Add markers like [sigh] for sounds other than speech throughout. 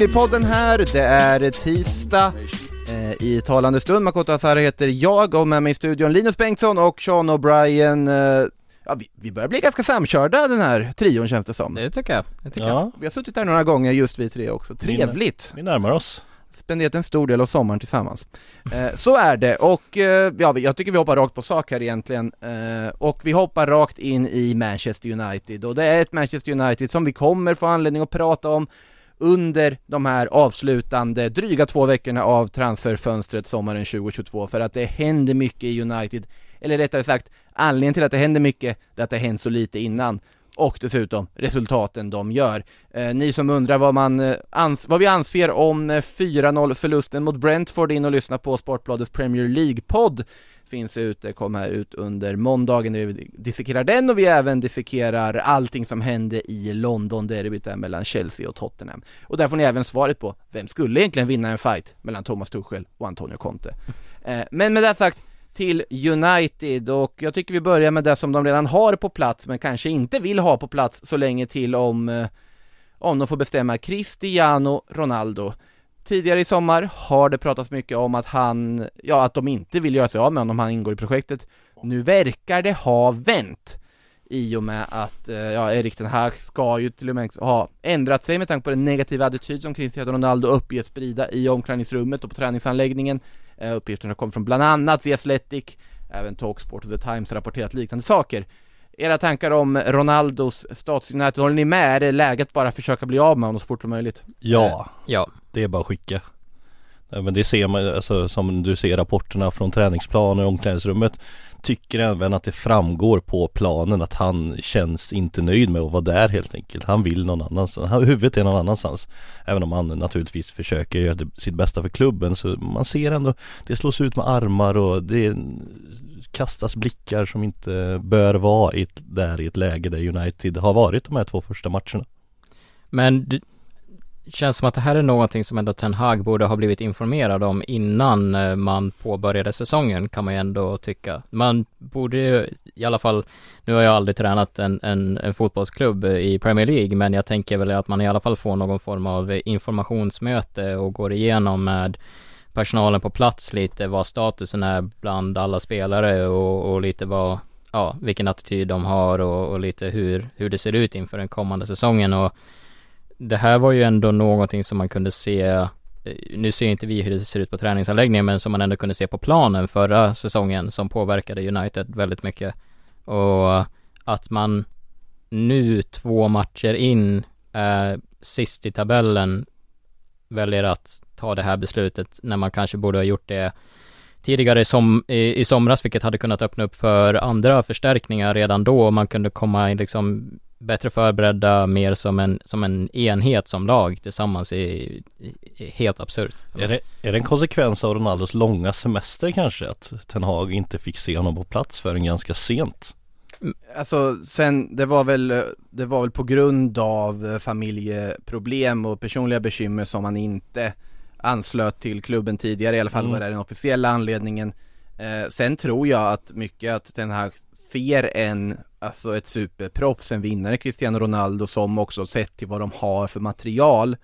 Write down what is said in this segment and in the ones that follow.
Sillypodden här, det är tisdag eh, i talande stund. Makoto Asara heter jag och med mig i studion Linus Bengtsson och Sean O'Brien. Eh, ja, vi, vi börjar bli ganska samkörda den här trion känns det som. Det tycker jag, det tycker jag. Ja, Vi har suttit här några gånger just vi tre också. Trevligt! vi närmar oss. Spenderat en stor del av sommaren tillsammans. Eh, så är det och eh, ja, jag tycker vi hoppar rakt på sak här egentligen. Eh, och vi hoppar rakt in i Manchester United och det är ett Manchester United som vi kommer få anledning att prata om under de här avslutande dryga två veckorna av transferfönstret sommaren 2022 för att det händer mycket i United. Eller rättare sagt anledningen till att det händer mycket är att det hänt så lite innan. Och dessutom resultaten de gör. Eh, ni som undrar vad, man, eh, ans- vad vi anser om eh, 4-0 förlusten mot Brentford, in och lyssna på Sportbladets Premier League-podd finns ute, kommer här ut under måndagen när vi dissekerar den och vi även dissekerar allting som hände i London-derbyt där mellan Chelsea och Tottenham. Och där får ni även svaret på, vem skulle egentligen vinna en fight mellan Thomas Tuchel och Antonio Conte? [laughs] Eh, men med det sagt, till United och jag tycker vi börjar med det som de redan har på plats men kanske inte vill ha på plats så länge till om, eh, om de får bestämma Cristiano Ronaldo. Tidigare i sommar har det pratats mycket om att han, ja att de inte vill göra sig av med honom, han ingår i projektet. Nu verkar det ha vänt i och med att, eh, ja Erik den här ska ju till och med ha ändrat sig med tanke på den negativa attityd som Cristiano Ronaldo uppges sprida i omklädningsrummet och på träningsanläggningen. Eh, uppgifterna kommer från bland annat The Athletic, även Talksport och The Times rapporterat liknande saker. Era tankar om Ronaldos status i United, håller ni med? Är det läget bara att försöka bli av med honom så fort som möjligt? Ja, Ja, det är bara att skicka. Men det ser man, alltså som du ser rapporterna från träningsplaner och omklädningsrummet Tycker även att det framgår på planen att han känns inte nöjd med att vara där helt enkelt Han vill någon annanstans, Han- huvudet är någon annanstans Även om han naturligtvis försöker göra sitt bästa för klubben så man ser ändå Det slås ut med armar och det kastas blickar som inte bör vara i ett, där i ett läge där United har varit de här två första matcherna men det känns som att det här är någonting som ändå Ten Hag borde ha blivit informerad om innan eh, man påbörjade säsongen kan man ju ändå tycka. Man borde ju i alla fall, nu har jag aldrig tränat en, en, en fotbollsklubb i Premier League, men jag tänker väl att man i alla fall får någon form av informationsmöte och går igenom med personalen på plats lite vad statusen är bland alla spelare och, och lite vad, ja, vilken attityd de har och, och lite hur, hur det ser ut inför den kommande säsongen. Och det här var ju ändå någonting som man kunde se eh, nu ser inte vi hur det ser ut på träningsanläggningen men som man ändå kunde se på planen förra säsongen som påverkade United väldigt mycket. Och att man nu två matcher in eh, sist i tabellen väljer att ta det här beslutet när man kanske borde ha gjort det tidigare som, i, i somras vilket hade kunnat öppna upp för andra förstärkningar redan då och man kunde komma in liksom bättre förberedda mer som en, som en enhet som lag tillsammans är, är helt absurt. Är det, är det en konsekvens av Ronaldos långa semester kanske? Att Ten Hag inte fick se honom på plats förrän ganska sent? Alltså sen, det var väl, det var väl på grund av eh, familjeproblem och personliga bekymmer som han inte anslöt till klubben tidigare, i alla fall Mm. var det den officiella anledningen. Eh, sen tror jag att mycket att den här ser en, alltså ett superproffs, en vinnare Cristiano Ronaldo som också sett till vad de har för material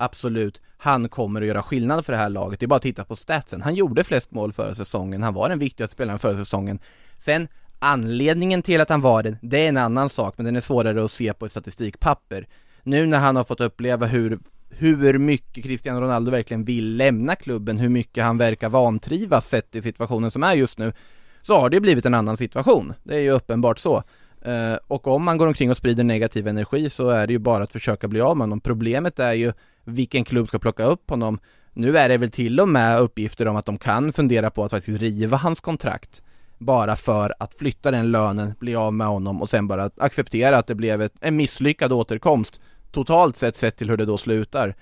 Absolut, han kommer att göra skillnad för det här laget. Det är bara att titta på statsen. Han gjorde flest mål förra säsongen, han var den viktigaste spelaren förra säsongen. Sen Anledningen till att han var den, det är en annan sak, men den är svårare att se på ett statistikpapper. nu när han har fått uppleva hur hur mycket Cristiano Ronaldo verkligen vill lämna klubben, hur mycket han verkar vantrivas sett i situationen som är just nu, så har det blivit en annan situation. Det är ju uppenbart så. Eh, och om man går omkring och sprider negativ energi så är det ju bara att försöka bli av med honom. Problemet är ju vilken klubb ska plocka upp honom. Nu är det väl till och med uppgifter om att de kan fundera på att faktiskt riva hans kontrakt bara för att flytta den lönen, bli av med honom och sen bara acceptera att det blev ett, en misslyckad återkomst totalt sett sett till hur det då slutar.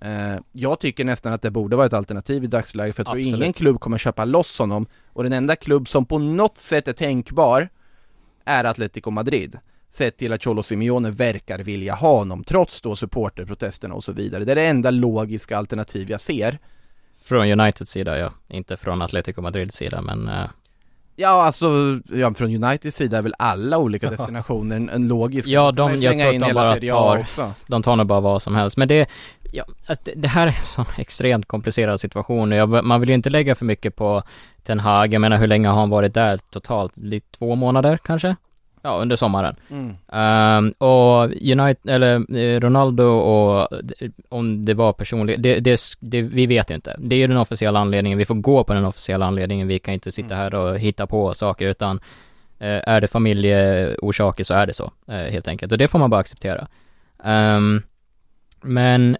Eh, jag tycker nästan att det borde vara ett alternativ i dagsläget för jag tror Absolut. ingen klubb kommer köpa loss honom och den enda klubb som på något sätt är tänkbar är Atletico Madrid. Sett till att Cholo Simeone verkar vilja ha honom trots då supporterprotesterna och så vidare. Det är det enda logiska alternativ jag ser. Från Uniteds sida ja, inte från Atletico Madrids sida men eh, Ja alltså, ja, från Uniteds sida är väl alla olika [laughs] destinationer en, en logisk Ja, de- jag tror att de bara tar- också. de tar nog bara vad som helst. Men det, ja, det, här är en sån extremt komplicerad situation. Jag, man vill ju inte lägga för mycket på Ten Hag. Jag menar hur länge har han varit där totalt? Lite två månader kanske? Ja, under sommaren. Mm. Ehm, och United, eller eh, Ronaldo och om det var personligt, det, det, det, vi vet ju inte. Det är ju den officiella anledningen, vi får gå på den officiella anledningen, vi kan inte sitta här och hitta på saker utan eh, är det familjeorsaker så är det så, eh, helt enkelt. Och det får man bara acceptera. Ehm, men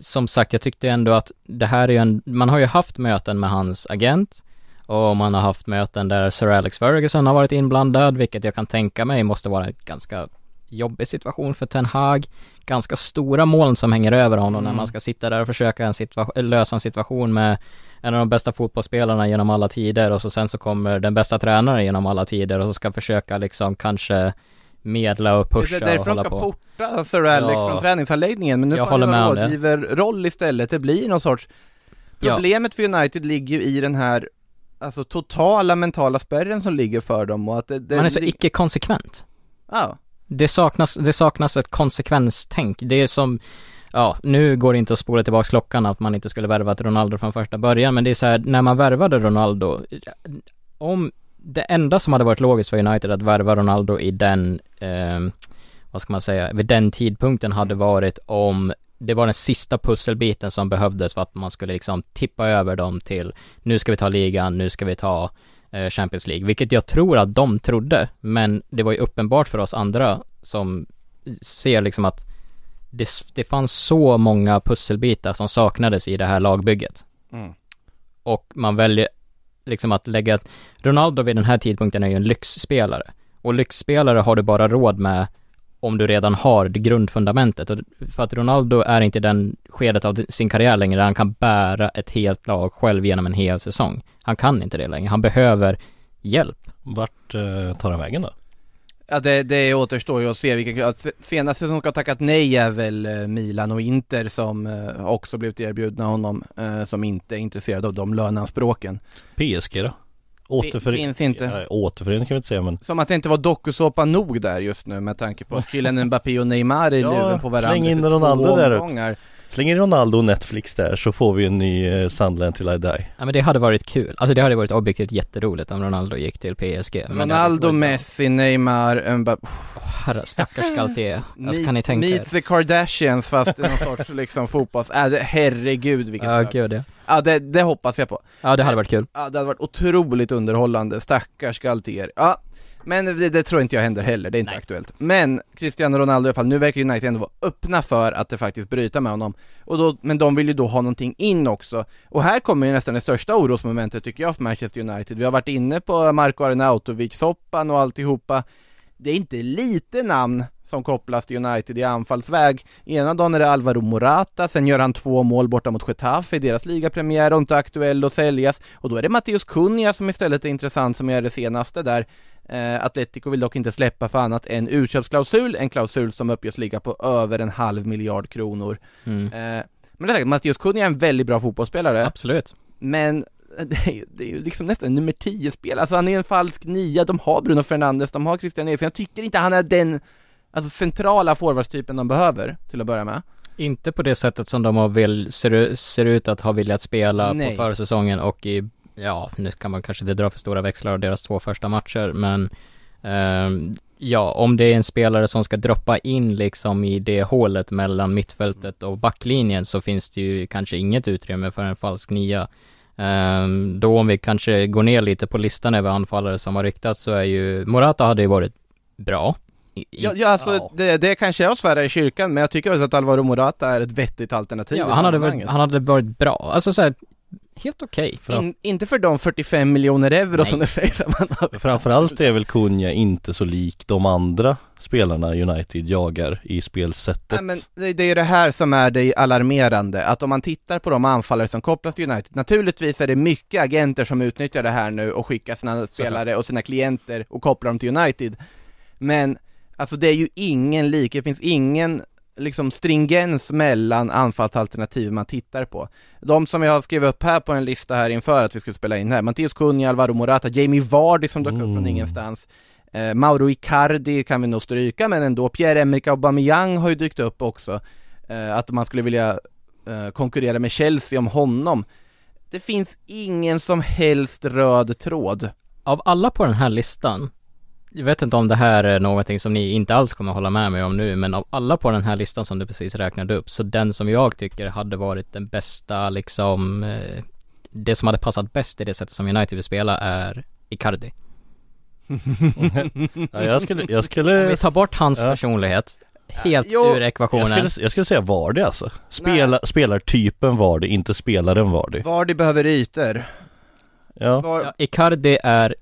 som sagt, jag tyckte ändå att det här är ju en, man har ju haft möten med hans agent och man har haft möten där Sir Alex Ferguson har varit inblandad, vilket jag kan tänka mig måste vara en ganska jobbig situation för Ten Hag. Ganska stora moln som hänger över honom när Mm. man ska sitta där och försöka en lösa en situation med en av de bästa fotbollsspelarna genom alla tider och så sen så kommer den bästa tränaren genom alla tider och så ska försöka liksom kanske medla och Det pusha är och därför de hålla ska på. porta Sir Alex Ja. från träningsanläggningen, men nu Jag får han det. rådgivarroll istället. Det blir någon sorts Ja. Problemet för United ligger ju i den här Alltså totala mentala spärren som ligger för dem och att det, det Man är så icke-konsekvent. Ja, Det saknas, det saknas ett konsekvenstänk. Det är som, ja, nu går det inte att spola tillbaka klockan att man inte skulle värvat Ronaldo från första början, men det är så här, när man värvade Ronaldo, om det enda som hade varit logiskt för United att värva Ronaldo i den, eh, vad ska man säga, vid den tidpunkten hade varit om det var den sista pusselbiten som behövdes för att man skulle liksom tippa över dem till nu ska vi ta ligan, nu ska vi ta eh, Champions League, vilket jag tror att de trodde, men det var ju uppenbart för oss andra som ser liksom att det, det fanns så många pusselbitar som saknades i det här lagbygget. Mm. Och man väljer liksom att lägga, Ronaldo vid den här tidpunkten är ju en lyxspelare. Och lyxspelare har du bara råd med om du redan har det grundfundamentet. Och för att Ronaldo är inte i den skedet av sin karriär längre där han kan bära ett helt lag själv genom en hel säsong. Han kan inte det längre. Han behöver hjälp. Vart eh, tar han vägen då? ja det, det återstår ju att se vilka, senaste som ska ha tackat nej är väl eh, Milan och Inter som eh, också blivit erbjudna honom eh, som inte är intresserade av de löneanspråken. PSG då? Återförening? Finns inte. Ja, återförening kan vi inte säga men Som att det inte var dokusåpa nog där just nu med tanke på att [laughs] Kylian Mbappé och Neymar är i Ja, luven på varandra släng in Ronaldo där. omgångar. Släng in Ronaldo och Netflix där så får vi en ny eh, Sunderland till I Die Ja men det hade varit kul. Alltså det hade varit objektivt jätteroligt om Ronaldo gick till PSG. Ronaldo, varit- Messi, Neymar, Mbappé Herre, stackars Galtier. Alltså kan ni tänka er? Meet the Kardashians fast i någon [laughs] sorts liksom fotbolls, äh, herregud vilken Ja gud ja. Ja det, det hoppas jag på. Ja det hade varit kul. Ja det hade varit otroligt underhållande, stackars Galtier. Ja, men det, det tror inte jag händer heller, det är inte Nej. aktuellt. Men Cristiano Ronaldo i alla fall, nu verkar United ändå vara öppna för att det faktiskt bryta med honom. Och då, men de vill ju då ha någonting in också. Och här kommer ju nästan det största orosmomentet tycker jag för Manchester United. Vi har varit inne på Marko Arnautovic-soppan och alltihopa. Det är inte lite namn som kopplas till United i anfallsväg. Ena dagen är det Alvaro Morata, sen gör han två mål borta mot Getafe i deras ligapremiär och inte aktuell att säljas. Och då är det Matteus Cunha som istället är intressant som är det senaste där. Eh, Atletico vill dock inte släppa för annat än utköpsklausul, en klausul som uppges ligga på över en halv miljard kronor. Mm. Eh, men det är säkert, Matteus Cunha är en väldigt bra fotbollsspelare, Absolut. men det är, ju, det är ju liksom nästan nummer 10 spel alltså han är en falsk nia, de har Bruno Fernandes, de har Christian Eriksen, jag tycker inte han är den Alltså centrala forwardstypen de behöver, till att börja med Inte på det sättet som de har vill, ser, ser ut att ha velat spela Nej. på försäsongen och i, ja, nu kan man kanske inte dra för stora växlar av deras två första matcher, men ehm, Ja, om det är en spelare som ska droppa in liksom i det hålet mellan mittfältet och backlinjen så finns det ju kanske inget utrymme för en falsk nia. Ehm, då om vi kanske går ner lite på listan över anfallare som har ryktats så är ju, Morata hade ju varit bra. I- Ja, ja alltså Ja. Det, det kanske är att svära i kyrkan, men jag tycker också att Alvaro Morata är ett vettigt alternativ ja, i han, hade varit, han hade varit bra. Alltså så här, helt okej. In, inte för de 45 miljoner euro Nej. som det sägs att man har Framförallt är väl Kunja inte så lik de andra spelarna United jagar i spelsättet Nej, men det, det är det här som är det alarmerande, att om man tittar på de anfallare som kopplas till United, naturligtvis är det mycket agenter som utnyttjar det här nu och skickar sina spelare och sina klienter och kopplar dem till United. Men, alltså det är ju ingen lik, det finns ingen liksom stringens mellan anfallsalternativ man tittar på. De som jag har skrivit upp här på en lista här inför att vi skulle spela in här, Mattias Cunha, Alvaro Morata, Jamie Vardy som dök upp från Mm. ingenstans, Eh, Mauro Icardi kan vi nog stryka, men ändå Pierre-Emerick Aubameyang har ju dykt upp också. Eh, att man skulle vilja eh, konkurrera med Chelsea om honom. Det finns ingen som helst röd tråd. Av alla på den här listan, jag vet inte om det här är någonting som ni inte alls kommer hålla med mig om nu, men av alla på den här listan som du precis räknade upp, så den som jag tycker hade varit den bästa liksom, eh, det som hade passat bäst i det sättet som United vill spela är Icardi. [laughs] ja, jag skulle, jag Om skulle vi tar bort hans Ja. personlighet helt Jo, ur jag ekvationen. skulle, jag skulle säga Vardy alltså Spela, Spelartypen Vardy, inte spelaren Vardy Vardy behöver ytor. Ja, Var, Ja, Icardi är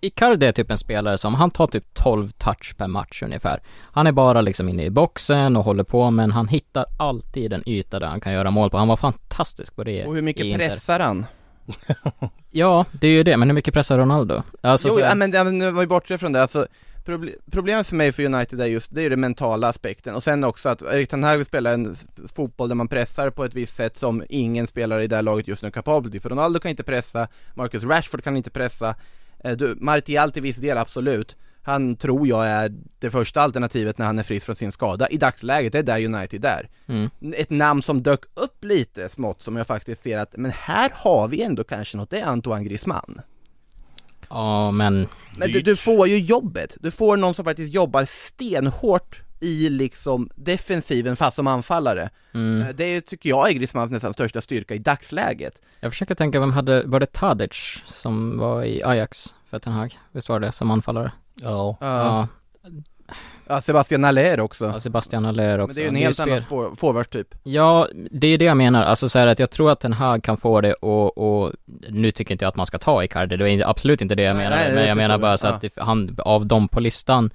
Icardi är typ en spelare som, han tar typ 12 touch per match ungefär. Han är bara liksom inne i boxen och håller på men han hittar alltid en yta där han kan göra mål på. Han var fantastisk på det och hur mycket pressar han? [laughs] Ja, det är ju det, men hur mycket pressar Ronaldo? Alltså, jo, så, ja, men, nu var vi bortse från det, alltså proble- Problemet för mig för United är just, det är ju den mentala aspekten och sen också att Erik Ten Hag vill spela en fotboll där man pressar på ett visst sätt som ingen spelare i det här laget just nu är kapabel till. För Ronaldo kan inte pressa, Marcus Rashford kan inte pressa, eh, du, Martial till viss del absolut. Han tror jag är det första alternativet när han är frisk från sin skada. I dagsläget, det är där United är. mm. Ett namn som dök upp lite smått som jag faktiskt ser att, men här har vi ändå kanske något, det är Antoine Griezmann. Ja, men Men du, du får ju jobbet, du får någon som faktiskt jobbar stenhårt i liksom defensiven fast som anfallare. mm. Eh, Det tycker jag är Griezmanns nästan största styrka i dagsläget. jag försöker tänka, vem hade, var det Tadic som var i Ajax för Ten Hag? Visst var det som anfallare? ja Ja, Ja, ja Sebastian Allaire också. ja Sebastian Haller också. Men det är ju en är helt annan spår- forwardstyp. Ja, det är det jag menar. Alltså så här att jag tror att den här kan få det och, och nu tycker inte jag att man ska ta Icardi, det inte- absolut inte det jag Nej, menade, nej, men jag förstår menar jag. bara så Ja. att det, han, av dem på listan,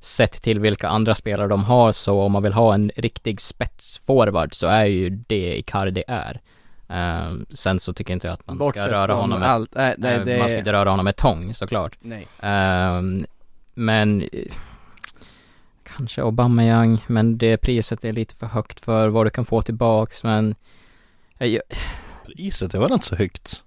sett till vilka andra spelare de har, så om man vill ha en riktig spetsforward så är ju det Icardi är. Ehm, sen så tycker inte jag att man ska Bortsett röra från honom med, allt, nej, nej eh, det man ska inte röra honom med tång såklart. nej. Ehm, men eh, Kanske Aubameyang, men det priset är lite för högt för vad du kan få tillbaks men jag- Priset är väl inte så högt?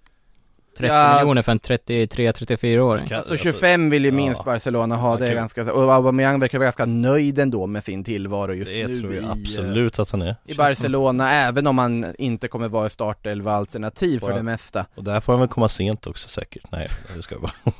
30 Ja, miljoner för en 33-34-åring Kan- Så 25 vill ju ja. minst Barcelona ha, det är ganska, och Aubameyang verkar vara ganska nöjd ändå med sin tillvaro just Det nu tror jag i, eh, absolut att han är i Barcelona, även om han inte kommer vara startelva alternativ för Bara- det mesta. Och där får han väl komma sent också säkert Nej, det ska jag bara [laughs]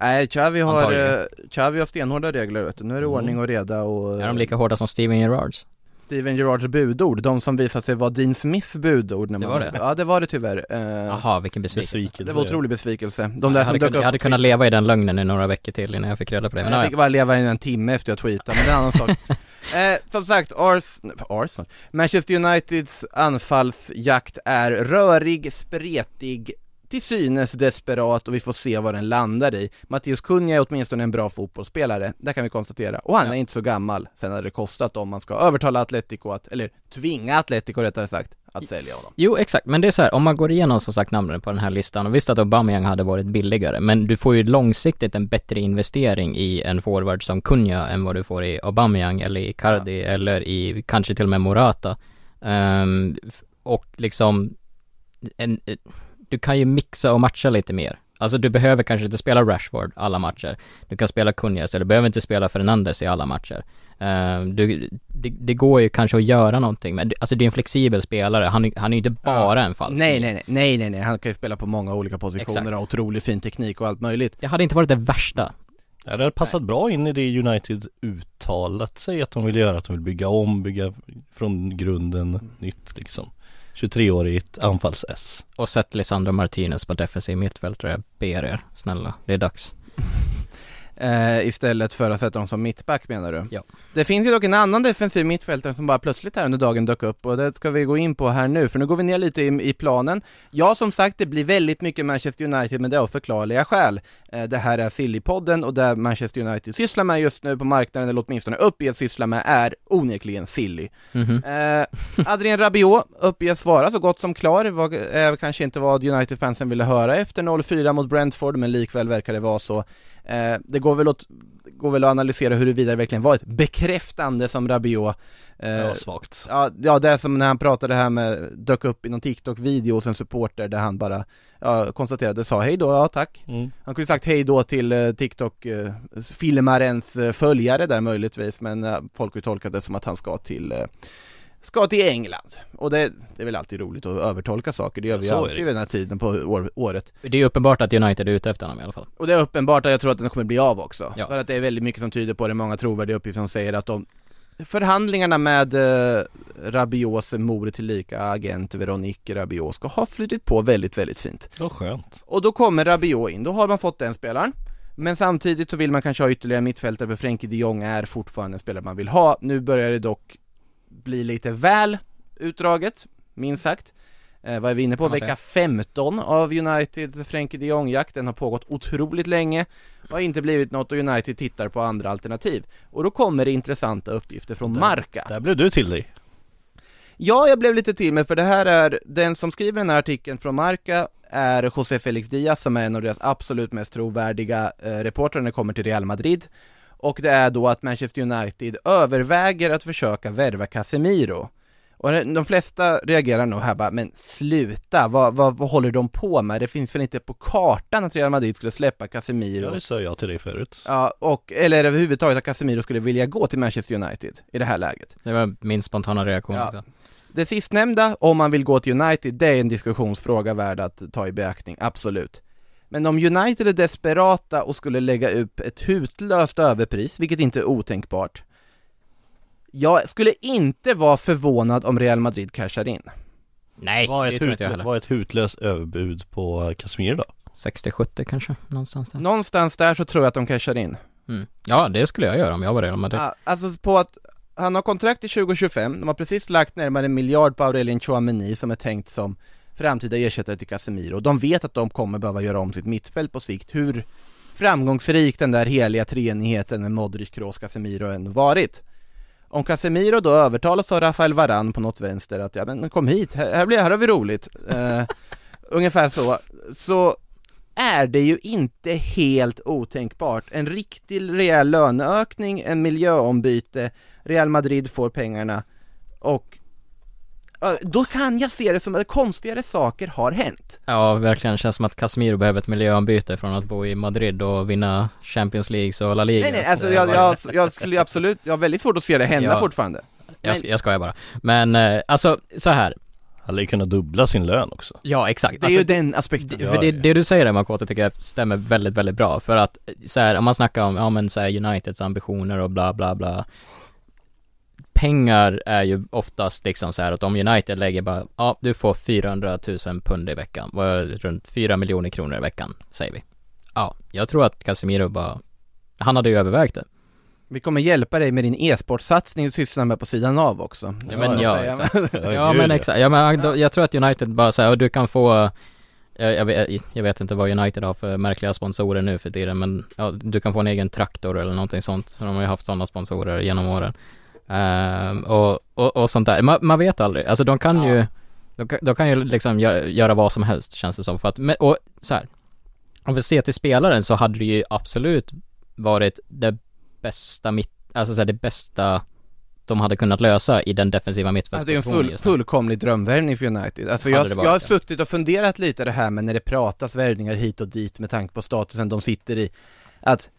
Nej, Xavi har, eh, Xavi har stenhårda regler vet du. nu är det Mm. ordning och reda och Är de lika hårda som Steven Gerrards? Steven Gerrards budord, de som visade sig vara Dean Smiths budord när Det man, var det? Ja det var det tyvärr. Eh, Jaha, vilken besvikelse Besvikelse det var otrolig besvikelse. De där jag, som hade dök kunnat, upp jag hade kunnat leva i den lögnen i några veckor till innan jag fick reda på det, men jag ja, fick bara leva i en timme efter jag tweetade, men det är en annan sak. [laughs] Eh, som sagt, Ars Arsenal, Manchester Uniteds anfallsjakt är rörig, spretig, till synes desperat och vi får se vad den landar i. Mattias Cunha är åtminstone en bra fotbollsspelare, det kan vi konstatera. Och han Ja. är inte så gammal, sen hade det kostat om man ska övertala Atletico att, eller tvinga Atletico rättare sagt, att sälja honom. Jo, exakt, men det är så här, om man går igenom som sagt namnen på den här listan, och visst att Aubameyang hade varit billigare, men du får ju långsiktigt en bättre investering i en forward som Cunha än vad du får i Aubameyang eller i Cardi eller i kanske till och med Morata. F- och liksom, en, eh, du kan ju mixa och matcha lite mer. Alltså du behöver kanske inte spela Rashford alla matcher. Du kan spela Cunha, så du behöver inte spela Fernandes i alla matcher. Ehm, du, det, det går ju kanske att göra någonting, men det- alltså det är en flexibel spelare, han, är- han är ju inte bara en falsk Nej, nej, nej, nej, nej, nej, han kan ju spela på många olika positioner Exakt. och ha otrolig fin teknik och allt möjligt. Det hade inte varit det värsta. Ja, det har passat bra in i det United uttalat sig att de vill göra, att de vill bygga om, bygga från grunden nytt liksom 23-årigt anfalls-S Och sätt Lisandro Martinez på defensiv mittfältare, jag ber er, snälla, det är dags. Eh, istället för att sätta dem som mittback menar du? Ja. Det finns ju dock en annan defensiv mittfältare som bara plötsligt här under dagen dök upp och det ska vi gå in på här nu, för nu går vi ner lite i, i planen. Ja, som sagt, det blir väldigt mycket Manchester United, men det är av förklarliga skäl. Eh, det här är Silly-podden och det Manchester United sysslar med just nu på marknaden, eller åtminstone uppges syssla med, är onekligen Silly. Mhm. Eh, [laughs] Adrien Rabiot uppges vara så gott som klar, var, är kanske inte vad United-fansen ville höra efter 0-4 mot Brentford, men likväl verkar det vara så. Eh, det går väl, att, går väl att analysera huruvida det verkligen var ett bekräftande som Rabiot eh, Ja, svagt Ja, ja, det är som när han pratade här med, dök upp i någon TikTok-video hos en supporter där han bara ja, konstaterade, sa hej då, ja tack. mm. Han kunde sagt hej då till eh, TikTok-filmarens eh, följare där möjligtvis, men eh, folk har tolkat det som att han ska till eh, Ska till England, och det, det är väl alltid roligt att övertolka saker, det gör vi så är alltid vid den här tiden på år, året. Det är ju uppenbart att United är ute efter honom i alla fall. Och det är uppenbart att jag tror att den kommer bli av också, Ja. för att det är väldigt mycket som tyder på det, många trovärdiga uppgifter som säger att de Förhandlingarna med eh, Rabiots mor tillika agent Veronique Rabiot ska ha flutit på väldigt, väldigt fint. Var skönt. Och då kommer Rabiot in, då har man fått den spelaren. Men samtidigt så vill man kanske ha ytterligare mittfältare för Frenkie de Jong är fortfarande en spelare man vill ha. Nu börjar det dock bli lite väl utdraget, minst sagt. Eh, Vad är vi inne på? Vecka 15 av Uniteds Frenkie de Jong-jakt, den har pågått otroligt länge och har inte blivit något och United tittar på andra alternativ. Och då kommer det intressanta uppgifter från Där- Marca. Där blev du till dig. Ja, jag blev lite till med för det här är, den som skriver den här artikeln från Marca är José Felix Diaz som är en av deras absolut mest trovärdiga eh, reportrar när det kommer till Real Madrid. Och det är då att Manchester United överväger att försöka värva Casemiro. Och de flesta reagerar nog här bara, men sluta, vad, vad, vad håller de på med? Det finns väl inte på kartan att Real Madrid skulle släppa Casemiro? Ja det sa jag till dig förut Ja, och, eller överhuvudtaget att Casemiro skulle vilja gå till Manchester United i det här läget. Det var min spontana reaktion Ja. Det sistnämnda, om man vill gå till United, det är en diskussionsfråga värd att ta i beaktning, absolut. Men om United är desperata och skulle lägga upp ett hutlöst överpris, vilket inte är otänkbart, jag skulle inte vara förvånad om Real Madrid cashar in. Nej, Vad är det ett, tror inte jag heller. vad är ett hutlöst överbud på Casemiro då? 60-70 kanske, någonstans där. Någonstans där så tror jag att de cashar in. Mm. Ja, det skulle jag göra om jag var Real Madrid. Alltså på att han har kontrakt till 2025, de har precis lagt närmare en miljard på Aurelien Chouameni som är tänkt som framtida ersättare till Casemiro. De vet att de kommer behöva göra om sitt mittfält på sikt. Hur framgångsrik den där heliga treenigheten med Modric, Kroos, Casemiro än varit. Om Casemiro då övertalas av Rafael Varan på något vänster att ja men kom hit, här, blir, här har vi roligt. Eh, [laughs] ungefär så. Så är det ju inte helt otänkbart. En riktig rejäl löneökning, en miljöombyte, Real Madrid får pengarna och då kan jag se det som att konstigare saker har hänt. Ja, verkligen. Känns som att Casemiro behöver ett miljöombyte från att bo i Madrid och vinna Champions League och La Liga. Nej nej, Så alltså det jag, jag, jag skulle absolut, jag har väldigt svårt att se det hända Ja. fortfarande. jag, jag skojar bara. Men eh, alltså, så här. Han lär ju kunna dubbla sin lön också Ja, exakt. Det är alltså, ju den aspekten. det, för det, det du säger där Makoto tycker jag stämmer väldigt, väldigt bra. För att så här, om man snackar om, ja men så här, Uniteds ambitioner och bla bla bla. Pengar är ju oftast liksom så här att om United lägger bara, ja du får 400 000 pund i veckan, runt 4 miljoner kronor i veckan, säger vi. Ja, jag tror att Casemiro bara, han hade ju övervägt det. Vi kommer hjälpa dig med din e-sportsatsning du sysslar med på sidan av också. Ja, men Jag ja, exakt. [laughs] Ja men exakt, ja men då, jag tror att United bara säger, du kan få jag, jag, vet, jag vet inte vad United har för märkliga sponsorer nu för tiden men ja, du kan få en egen traktor eller någonting sånt. De har ju haft sådana sponsorer genom åren. Ehm, och, och, och sånt där. Man, man vet aldrig. Alltså de kan ju, de, kan- de kan ju liksom göra, göra vad som helst känns det som. För att, och så här. Om vi ser till spelaren så hade det ju absolut varit det bästa mitt, alltså så här, det bästa de hade kunnat lösa i den defensiva Alltså det är en mittfältspositionen full, fullkomlig drömvärvning för United. Alltså jag, jag har ja. suttit och funderat lite det här med när det pratas värvningar hit och dit med tanke på statusen de sitter i. Att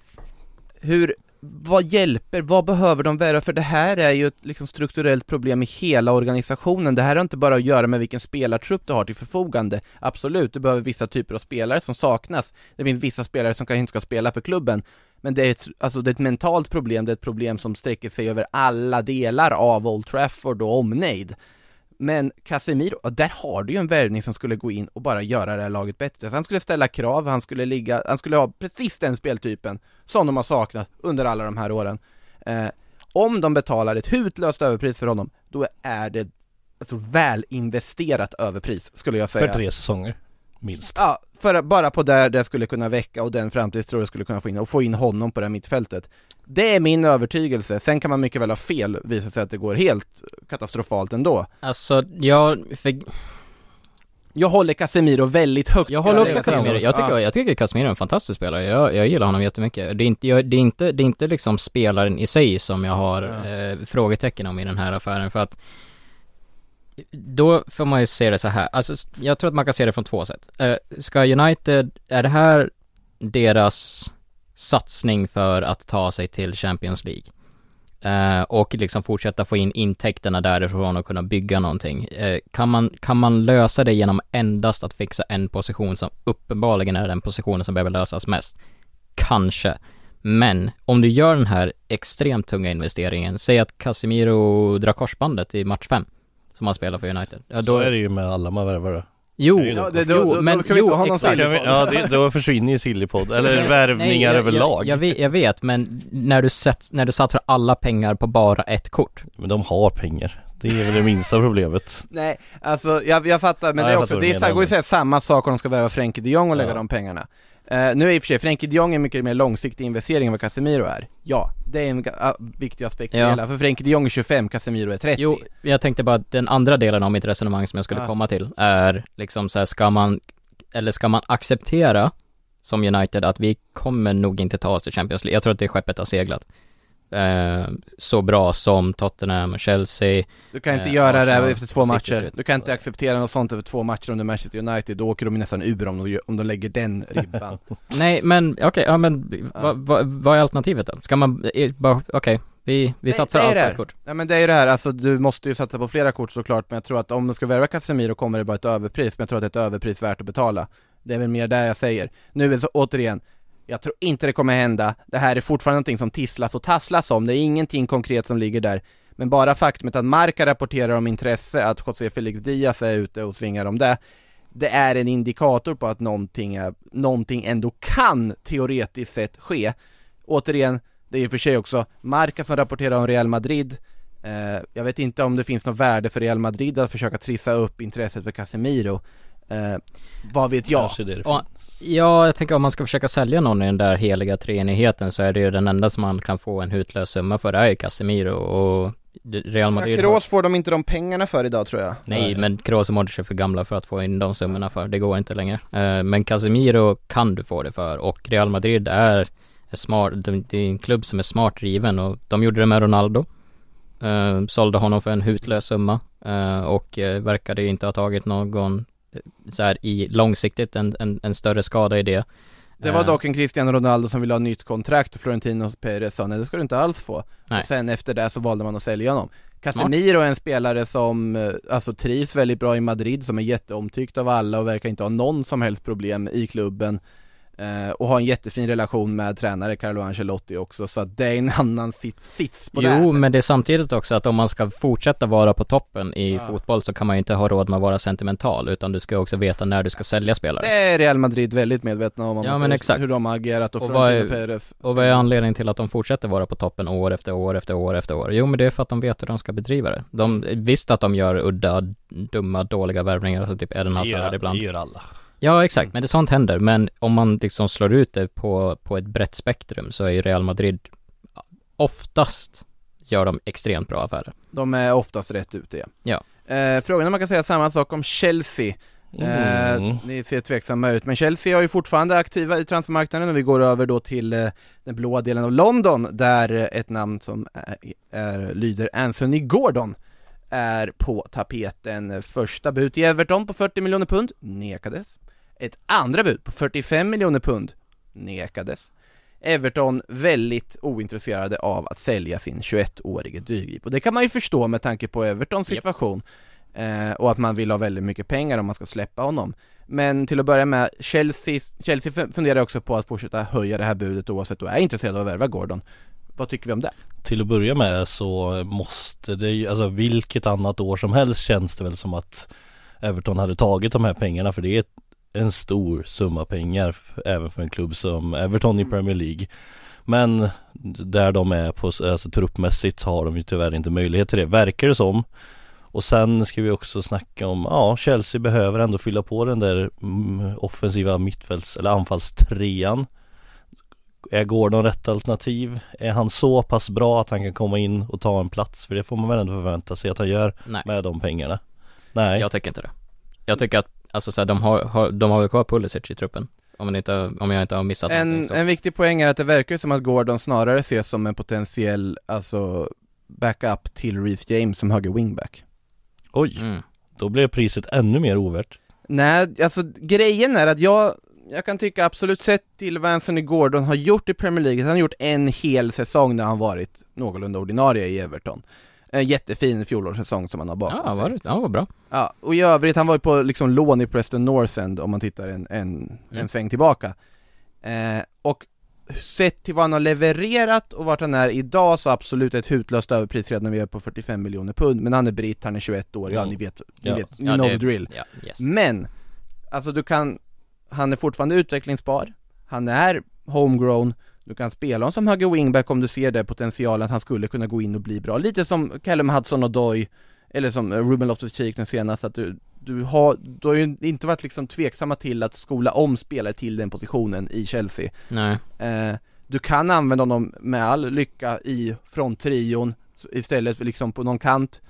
hur, vad hjälper, vad behöver de värva? För det här är ju ett liksom strukturellt problem i hela organisationen. Det här har inte bara att göra med vilken spelartrupp du har till förfogande. Absolut, du behöver vissa typer av spelare som saknas. Det finns vissa spelare som kanske inte ska spela för klubben. Men det är ett, alltså det är ett mentalt problem, det är ett problem som sträcker sig över alla delar av Old Trafford och omnejd. Men Casemiro, där har du ju en värvning som skulle gå in och bara göra det här laget bättre. Så han skulle ställa krav, han skulle ligga, han skulle ha precis den speltypen som de har saknat under alla de här åren. Eh, om de betalar ett hutlöst överpris för honom, då är det alltså väl investerat överpris, skulle jag säga. För tre säsonger, minst. Ja, för bara på där det skulle kunna väcka och den framtidstro det skulle kunna få in och få in honom på det här mittfältet. Det är min övertygelse, sen kan man mycket väl ha fel, visa sig att det går helt katastrofalt ändå. Alltså, jag, för Jag håller Casemiro väldigt högt. Jag håller också Casemiro, jag tycker, Ja. jag tycker Casemiro är en fantastisk spelare, jag, jag gillar honom jättemycket. Det är inte, jag, det är inte, det är inte liksom spelaren i sig som jag har eh, frågetecken om i den här affären för att då får man ju se det så här, alltså jag tror att man kan se det från två sätt. Eh, ska United, är det här deras satsning för att ta sig till Champions League? Eh, och liksom fortsätta få in intäkterna därifrån och kunna bygga någonting. Eh, kan, man, kan man lösa det genom endast att fixa en position som uppenbarligen är den positionen som behöver lösas mest? Kanske. Men om du gör den här extremt tunga investeringen, säg att Casemiro drar korsbandet i match 5 som han spelar för United. Ja, Så är det ju med alla man värvar då. Jo, Ja, det, då, jo, då, men då jo, exakt. Vi, ja, det, då försvinner ju Sillypodd, eller Nej, värvningar jag, överlag. Jag, jag, vet, jag vet, men när du, sätt, när du satsar alla pengar på bara ett kort. Men de har pengar. Det är väl det minsta problemet. Nej, alltså jag, jag fattar, men Ja, det är också, det är, går ju att säga samma sak om de ska värva Frenkie de Jong och lägga Ja. de pengarna. Eh, nu är i och för sig Frenkie de Jong en mycket mer långsiktig investering än vad Casemiro är. Ja, det är en ah, viktig aspekt i Ja. hela, för Frenkie de Jong är 25, Casemiro är 30. Jo, jag tänkte bara att den andra delen av mitt resonemang som jag skulle Ja. komma till är liksom så här, ska man, eller ska man acceptera som United att vi kommer nog inte ta oss till Champions League. Jag tror att det skeppet har seglat. Eh, så bra som Tottenham och Chelsea. Du kan inte Eh, göra det efter två matcher. Du kan inte acceptera något sånt över två matcher under Manchester United, då åker de nästan ur om de, om de lägger den ribban. [laughs] Nej, men okej, ja men vad va, vad är alternativet då? Ska man, eh, okej, vi, vi Nej, satsar allt på ett kort. Ja men det är ju det här, alltså du måste ju satsa på flera kort såklart, men jag tror att om du ska värva Casemiro kommer det bara ett överpris, men jag tror att det är ett överpris värt att betala. Det är väl mer det jag säger. Nu så, återigen, jag tror inte det kommer hända, det här är fortfarande någonting som tisslas och tasslas om, det är ingenting konkret som ligger där. Men bara faktumet att Marca rapporterar om intresse, att José Felix Diaz är ute och svingar om det, det är en indikator på att någonting, är, någonting ändå kan teoretiskt sett ske. Återigen, det är i och för sig också Marca som rapporterar om Real Madrid eh, Jag vet inte om det finns något värde för Real Madrid att försöka trissa upp intresset för Casemiro eh, Vad vet jag? Kanske det det Och, ja, jag tänker om man ska försöka sälja någon i den där heliga treenigheten så är det ju den enda som man kan få en hutlös summa för, det är ju Casemiro och Real Madrid har- Kroos får de inte de pengarna för idag tror jag Nej, men Kroos och Modric är för gamla för att få in de summorna för, det går inte längre. Eh, men Casemiro kan du få det för och Real Madrid är, smart, det är en klubb som är smart driven och de gjorde det med Ronaldo. Eh, sålde honom för en hutlös summa eh, och uh, verkade ju inte ha tagit någon eh, så här i långsiktigt en, en, en större skada i det. Det var Eh, dock en Cristiano Ronaldo som ville ha nytt kontrakt och Florentino Perez sa nej det ska du inte alls få. Nej. Och sen efter det så valde man att sälja honom. Casemiro är en spelare som, eh, alltså trivs väldigt bra i Madrid, som är jätteomtyckt av alla och verkar inte ha någon som helst problem i klubben eh, Och har en jättefin relation med tränare Carlo Ancelotti också, så att det är en annan sits, sits på det här Jo, men det är samtidigt också att om man ska fortsätta vara på toppen i Ja. fotboll så kan man ju inte ha råd med att vara sentimental utan du ska också veta när du ska sälja spelare. Det är Real Madrid väldigt medvetna om, om Ja, man men exakt. hur de har agerat och, Och vad är- Perez Och vad är anledningen till att de fortsätter vara på toppen år efter år efter år efter år? Jo men det är för att de vet hur de ska bedriva det. De, visst att de gör udda, dumma, dåliga värvningar, alltså typ Eden Det Hazard ibland. det gör alla. Ja exakt, men det sånt händer. Men om man liksom slår ut det på, på ett brett spektrum så är ju Real Madrid oftast gör de extremt bra affärer. De är oftast rätt ute ja. Ja. Eh, frågan om man kan säga samma sak om Chelsea Eh, Mm. ni ser tveksamma ut, men Chelsea är ju fortfarande aktiva i transfermarknaden och vi går över då till eh, den blåa delen av London där eh, ett namn som är, är, lyder Anthony Gordon är på tapeten. Första bud till Everton på 40 miljoner pund nekades. Ett andra bud på 45 miljoner pund nekades. Everton väldigt ointresserade av att sälja sin 21-årige dyrgrip och det kan man ju förstå med tanke på Evertons situation eh, och att man vill ha väldigt mycket pengar om man ska släppa honom. Men till att börja med, Chelsea, Chelsea fun- funderar också på att fortsätta höja det här budet oavsett och är intresserade av att värva Gordon. Vad tycker vi om det? Till att börja med så måste det ju, alltså vilket annat år som helst känns det väl som att Everton hade tagit de här pengarna för det är en stor summa pengar även för en klubb som Everton i Premier League. Men där de är på, alltså truppmässigt har de ju tyvärr inte möjlighet till det, verkar det som. Och sen ska vi också snacka om, ja Chelsea behöver ändå fylla på den där mm, offensiva mittfälts eller anfallstrean. Är Gordon rätt alternativ? Är han så pass bra att han kan komma in och ta en plats? För det får man väl ändå förvänta sig att han gör Nej, med de pengarna? Nej, jag tycker inte det. Jag tycker att, alltså så här, de har, har, de har väl kvar Pulisic i truppen. Om, man inte, om jag inte har missat En, någonting så. en viktig poäng är att det verkar som att Gordon snarare ses som en potentiell, alltså backup till Reece James som höger wingback. oj, Mm. då blev priset ännu mer ovärt. Nej, alltså grejen är att jag, jag kan tycka absolut sett till vad Anthony Gordon har gjort i Premier League, han har gjort en hel säsong när han varit någorlunda ordinarie i Everton. En jättefin fjolårssäsong som han har bakom Ja, sig. var det? Ja, vad bra. Ja, och i övrigt, han var ju på liksom lån i Preston North End om man tittar en, en, en Mm. sväng tillbaka. Eh, och sett till vad han har levererat och vart han är idag så absolut ett hutlöst överpris redan när vi är på 45 miljoner pund, men han är britt, han är 21 år, ja Mm. ni vet, ni Ja. vet, ni Ja, know the drill. Ja, yes. Men, alltså du kan, han är fortfarande utvecklingsbar, han är homegrown, du kan spela honom som höger wingback om du ser det potentialen att han skulle kunna gå in och bli bra, lite som Callum Hudson och Doy eller som Ruben Loftus-Cheek nu senast, att du, du har, du har ju inte varit liksom tveksamma till att skola om spelare till den positionen i Chelsea. Nej. eh, Du kan använda honom med all lycka i fronttrion istället för liksom på någon kant.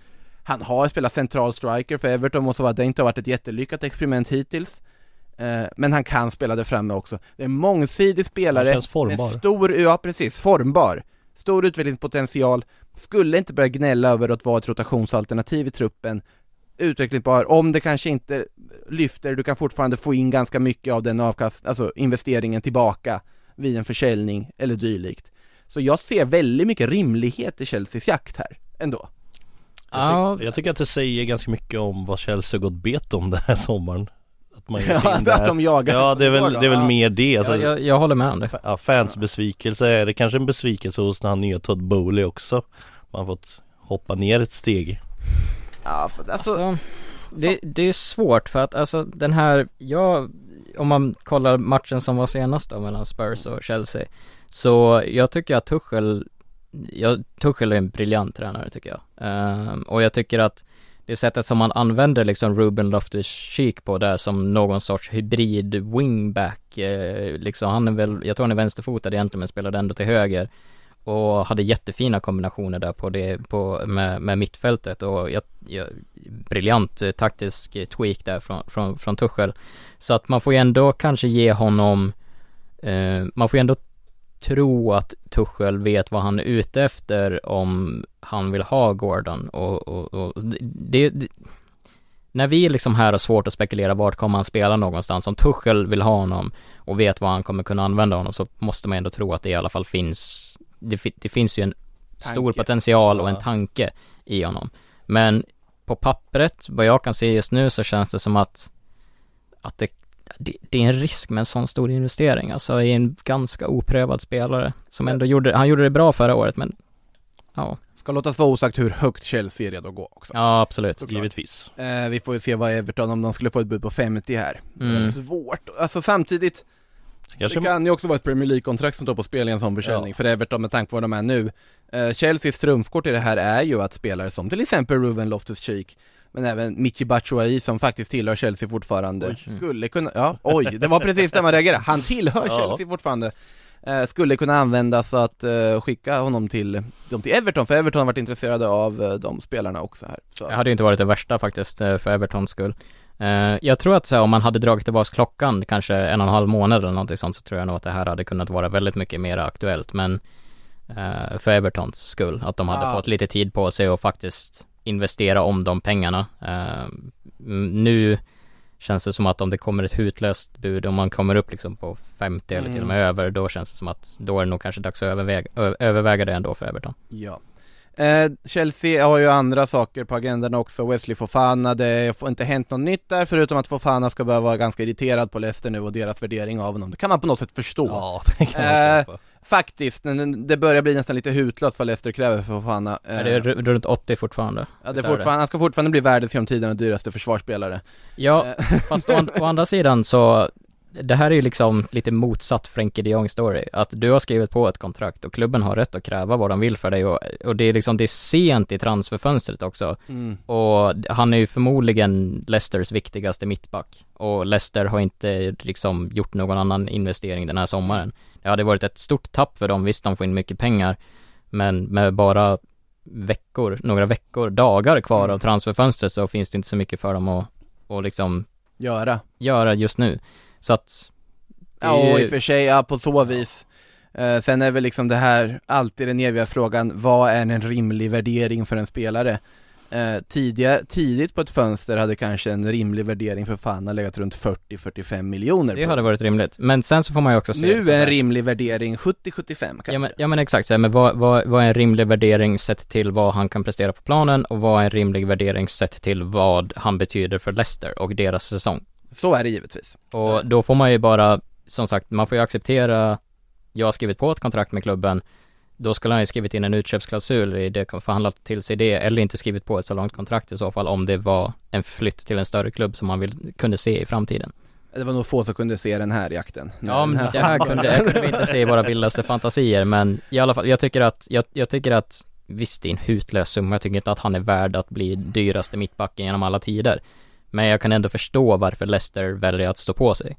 Han har spelat central striker för Everton, måste vara, det har inte varit ett jättelyckat experiment hittills Men han kan spela där framme också. Det är en mångsidig spelare. Han känns formbar. med stor, ja precis, formbar. Stor utvecklingspotential. Skulle inte börja gnälla över att vara ett rotationsalternativ i truppen. Utvecklingsbar, om det kanske inte lyfter, du kan fortfarande få in ganska mycket av den avkast, alltså investeringen tillbaka vid en försäljning eller dylikt. Så jag ser väldigt mycket rimlighet i Chelseas jakt här, ändå. Jag, Ja, tyck, jag tycker att det säger ganska mycket om vad Chelsea har gått bet om den här sommaren Att man [laughs] Ja, in där. att de jagar Ja det är väl, det är väl Ja. mer det alltså, jag, jag, jag håller med om det. ja, Fans besvikelse, är det kanske en besvikelse hos den här nya Todd Bowley också? Man har fått hoppa ner ett steg Ja, för, alltså, Alltså, det, det är svårt för att alltså den här, jag, om man kollar matchen som var senast då mellan Spurs och Chelsea Så jag tycker att Tuchel, jag, Tuchel är en briljant tränare tycker jag Ehm, Och jag tycker att det sättet som man använder liksom Ruben Loftus-Cheek på där som någon sorts hybrid wingback eh, liksom han är väl, jag tror han är vänsterfotad egentligen men spelade ändå till höger och hade jättefina kombinationer där på det, på, med, med mittfältet och jag, jag, briljant taktisk tweak där från, från, från Tuchel. Så att man får ju ändå kanske ge honom, eh, man får ju ändå tro att Tuchel vet vad han är ute efter om han vill ha Gordon och, och, och det, det när vi liksom här har svårt att spekulera vart kommer han spela någonstans, om Tuchel vill ha honom och vet vad han kommer kunna använda honom så måste man ändå tro att det i alla fall finns, det, det finns ju en stor Tanke. potential och en tanke i honom. Men på pappret, vad jag kan se just nu så känns det som att, att det, det, det är en risk med en sån stor investering, alltså i en ganska oprövad spelare som ändå gjorde, han gjorde det bra förra året men ja, ska låtas vara osagt hur högt Chelsea är redo att gå också ja absolut. Såklart. Givetvis Eh, vi får ju se vad Everton, om de skulle få ett bud på 50 här. Det Mm. är svårt, alltså samtidigt, Kanske det kan ju också vara ett Premier League-kontrakt som står på spel i en sån försäljning Ja. för Everton med tanke på vad de är nu. Eh, Chelseas trumfkort i det här är ju att spelare som till exempel Ruben Loftus-Cheek men även Michi Batshuayi som faktiskt tillhör Chelsea fortfarande Oj. skulle kunna, ja oj, det var precis där man reagerade, han tillhör Ja. Chelsea fortfarande eh, Skulle kunna användas att eh, skicka honom till, dem till Everton, för Everton har varit intresserade av eh, de spelarna också här så. Det hade ju inte varit det värsta faktiskt för Evertons skull. Eh, Jag tror att så här, om man hade dragit tillbaka klockan kanske en och en halv månad eller någonting sånt så tror jag nog att det här hade kunnat vara väldigt mycket mer aktuellt men för Evertons skull, att de hade Ah. fått lite tid på sig och faktiskt investera om de pengarna. Eh, mm, Nu känns det som att om det kommer ett hutlöst bud, om man kommer upp liksom på 50 eller till och med över, då känns det som att då är det nog kanske dags att överväga, ö- överväga det ändå för Everton. Ja. Eh, Chelsea har ju andra saker på agendan också, Wesley Fofana, det har inte hänt något nytt där förutom att Fofana ska behöva vara ganska irriterad på Leicester nu och deras värdering av honom. Det kan man på något sätt förstå. Ja, det kan man Eh. Faktiskt, det börjar bli nästan lite hutlöst vad Leicester kräver för Fofana. Eh, Är det r- runt 80 fortfarande? ja, det är är fortfarande, han ska fortfarande bli världens genom tiderna dyraste försvarsspelare. Ja, Eh, [laughs] fast å, å andra sidan så det här är ju liksom lite motsatt Frenkie de Jong story. Att du har skrivit på ett kontrakt och klubben har rätt att kräva vad de vill för dig och, och det är liksom, det är sent i transferfönstret också. mm. Och han är ju förmodligen Leicesters viktigaste mittback. Och Leicester har inte liksom gjort någon annan investering den här sommaren. Det hade varit ett stort tapp för dem, visst de får in mycket pengar. Men med bara veckor, några veckor, dagar kvar Mm. av transferfönstret så finns det inte så mycket för dem att, att liksom Göra. göra just nu. Så att Ja, i och för sig, ja, på så vis. Eh, sen är väl liksom det här alltid den eviga frågan, vad är en rimlig värdering för en spelare? Eh, tidiga, tidigt på ett fönster hade kanske en rimlig värdering för fan legat runt 40-45 miljoner det på hade varit rimligt. Men sen så får man ju också se Nu är en rimlig värdering 70-75 kanske Ja men, ja men exakt, så här, men vad, vad, vad är en rimlig värdering sett till vad han kan prestera på planen och vad är en rimlig värdering sett till vad han betyder för Leicester och deras säsong? Så är det givetvis. Och då får man ju bara, som sagt, man får ju acceptera, jag har skrivit på ett kontrakt med klubben, då skulle han ju skrivit in en utköpsklausul i det, förhandlat till sig det, eller inte skrivit på ett så långt kontrakt i så fall, om det var en flytt till en större klubb som man vill, kunde se i framtiden. Det var nog få som kunde se den här jakten. Ja men det här kunde, här kunde vi inte se i våra vildaste fantasier men i alla fall, jag tycker att, jag, jag tycker att Visst det är en hutlös summa, jag tycker inte att han är värd att bli dyraste mittbacken genom alla tider Men jag kan ändå förstå varför Leicester väljer att stå på sig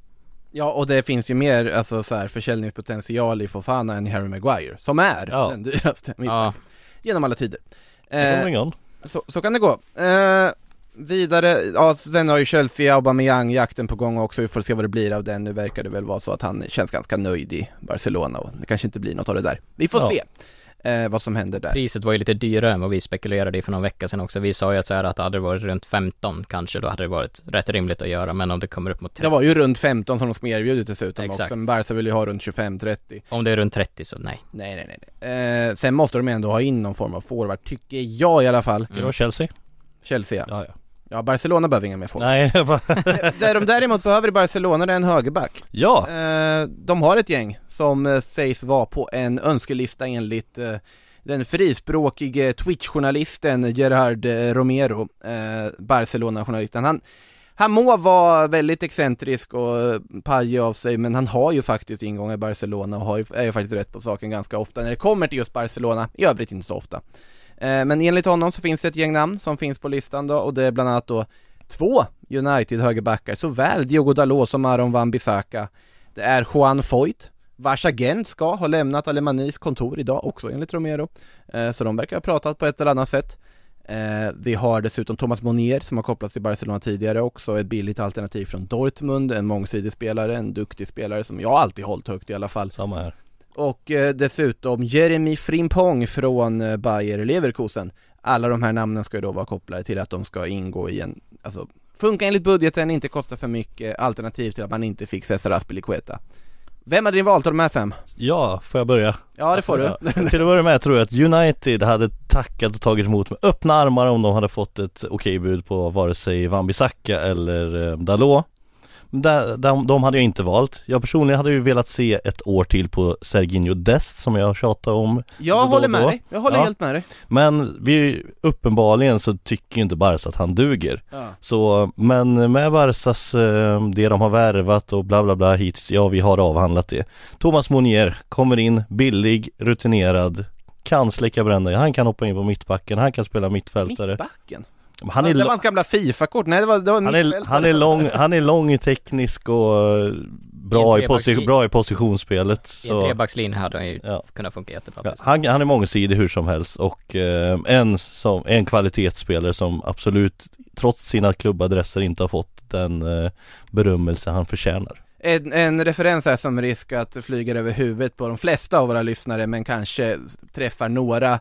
Ja och det finns ju mer, alltså så här, försäljningspotential i Fofana än i Harry Maguire, som är Ja. den dyraste Ja, genom alla tider eh, så, så kan det gå. Eh, vidare, ja sen har ju Chelsea Aubameyang jakten på gång också, vi får se vad det blir av den. Nu verkar det väl vara så att han känns ganska nöjd i Barcelona och det kanske inte blir något av det där. Vi får Ja. se eh, vad som händer där. priset var ju lite dyrare än vad vi spekulerade i för någon vecka sedan också Vi sa ju att så här att det hade varit runt 15 kanske, då hade det varit rätt rimligt att göra Men om det kommer upp mot 30 Det var ju runt 15 som de skulle erbjudit dessutom Exakt. också, men Barca vill ju ha runt 25-30. Om det är runt 30 så nej Nej nej nej. Eh, sen måste de ändå ha in någon form av forward, tycker jag i alla fall. Det var Chelsea? Chelsea ja. Ja, ja. Ja, Barcelona behöver ingen mer forward. Nej, bara... [laughs] Det- Det de däremot behöver i Barcelona det är en högerback. ja, Eh, de har ett gäng som eh, sägs vara på en önskelista enligt eh, den frispråkige Twitch-journalisten Gerard eh, Romero, Barcelona-journalisten. Han, han må vara väldigt excentrisk och pajig av sig, men han har ju faktiskt ingångar i Barcelona och har ju, är ju faktiskt rätt på saken ganska ofta när det kommer till just Barcelona, i övrigt inte så ofta. Men enligt honom så finns det ett gäng namn som finns på listan då, och det är bland annat då två United högerbackar, såväl Diogo Dalot som Aron Wan-Bissaka. Det är Juan Foyt, vars agent ska ha lämnat Alemanis kontor idag också enligt Romero. Eh, så de verkar ha pratat på ett eller annat sätt. Eh, vi har dessutom Thomas Monier som har kopplats till Barcelona tidigare också, ett billigt alternativ från Dortmund, en mångsidig spelare, en duktig spelare som jag alltid hållit högt i alla fall. samma här. Och eh, dessutom Jeremy Frimpong från Bayer Leverkusen. Alla de här namnen ska ju då vara kopplade till att de ska ingå i en, alltså funka enligt budgeten, inte kosta för mycket, alternativ till att man inte fick Cesar Aspilicueta. Vem hade ni valt av de här fem? Ja, får jag börja? Ja det får du. Till att börja med tror jag att United hade tackat och tagit emot med öppna armar om de hade fått ett okej bud på vare sig Wan-Bissaka eller eh, Dalot där, de, de hade jag inte valt. Jag personligen hade ju velat se ett år till på Serginho Dest som jag tjatar om Jag då håller med då. dig, jag håller Ja. helt med dig. Men vi, uppenbarligen så tycker ju inte Barca att han duger Ja. Så, men med Barcas, eh, det de har värvat och bla bla bla hittills, ja vi har avhandlat det Thomas Monier kommer in, billig, rutinerad Kan släcka bränder, han kan hoppa in på mittbacken, han kan spela mittfältare Mittbacken? Han är, det var hans gamla Fifa-kort, nej det var, det var han är, han är lång, han är lång, teknisk och eh, bra, I posi- bra i positionsspelet I en trebackslinje hade han ju ja. kunnat funka jättebra Ja, han, han är mångsidig hur som helst och eh, en, som, en kvalitetsspelare som absolut trots sina klubbadresser inte har fått den eh, berömmelse han förtjänar. En, en referens här som risk att flyga över huvudet på de flesta av våra lyssnare men kanske träffar några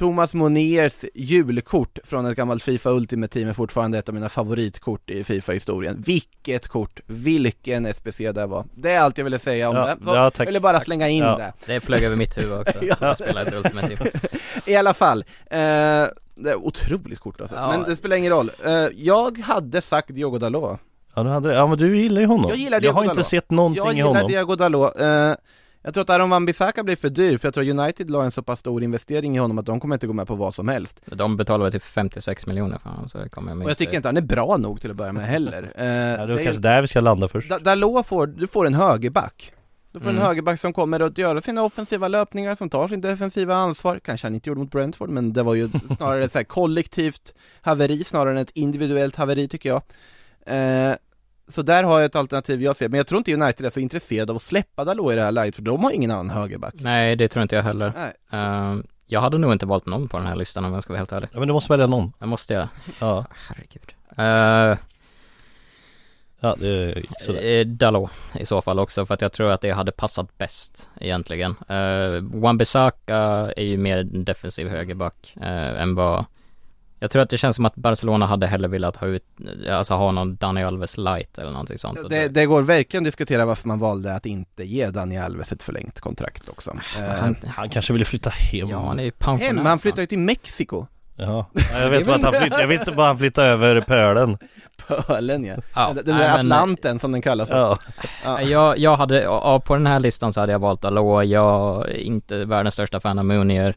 Thomas Moniers julkort från ett gammalt Fifa Ultimate Team är fortfarande ett av mina favoritkort i Fifa-historien. Vilket kort, vilken SPC det var. Det är allt jag ville säga om Ja, det. Så ja, tack. jag ville bara slänga in Ja. det. Det flög över mitt huvud också, [laughs] Ja. att spela ett Ultimate Team. [laughs] I alla fall, eh, det är otroligt kort alltså. Ja. Men det spelar ingen roll. Eh, jag hade sagt Diogo Dalot. Ja, du hade det. Ja men du gillar ju honom. Jag gillar Jag Diego har inte Dalot. sett någonting Jag i gillar honom. Diego Dalot. Eh, jag tror att Aron Wan-Bissaka blir för dyr, för jag tror United la en så pass stor investering i honom att de kommer inte gå med på vad som helst. De betalar väl typ 56 miljoner för honom, så det kommer jag Och jag tycker inte han är bra nog till att börja med heller. [laughs] Eh, Ja, det är kanske där vi ska landa först. Da- Dalot får, du får en högerback. Du får en Mm. högerback som kommer att göra sina offensiva löpningar, som tar sin defensiva ansvar. Kanske han inte gjorde mot Brentford, men det var ju [laughs] snarare ett så kollektivt haveri snarare än ett individuellt haveri tycker jag. Eh, så där har jag ett alternativ jag ser, men jag tror inte United är så intresserade av att släppa Dalot i det här läget, för de har ingen annan högerback. Nej, det tror inte jag heller. Nej. Ehm, jag hade nog inte valt någon på den här listan om jag ska vara helt ärlig. Ja men du måste välja någon. Jag måste jag? Ja, Herregud. Uh, ja det är sådär. Eh, Dalot i så fall också för att jag tror att det hade passat bäst egentligen. Uh, Wan-Bissaka är ju mer en defensiv högerback uh, än vad jag tror att det känns som att Barcelona hade hellre velat ha ut, alltså ha någon Dani Alves light eller någonting sånt. Det, det går verkligen att diskutera varför man valde att inte ge Dani Alves ett förlängt kontrakt också. Eh, han, Han kanske ville flytta hem. ja, han är ju pensionär. hem, han flyttar ju till Mexiko. Ja. [laughs] Ja, Jag vet bara att han flyttade, jag vet inte bara han flyttade över pölen. [laughs] Pölen ja. Ja, den där men- Atlanten som den kallas. Ja. Ja. Jag, jag hade, ja, på den här listan så hade jag valt Dalot, jag är inte världens största fan av Munier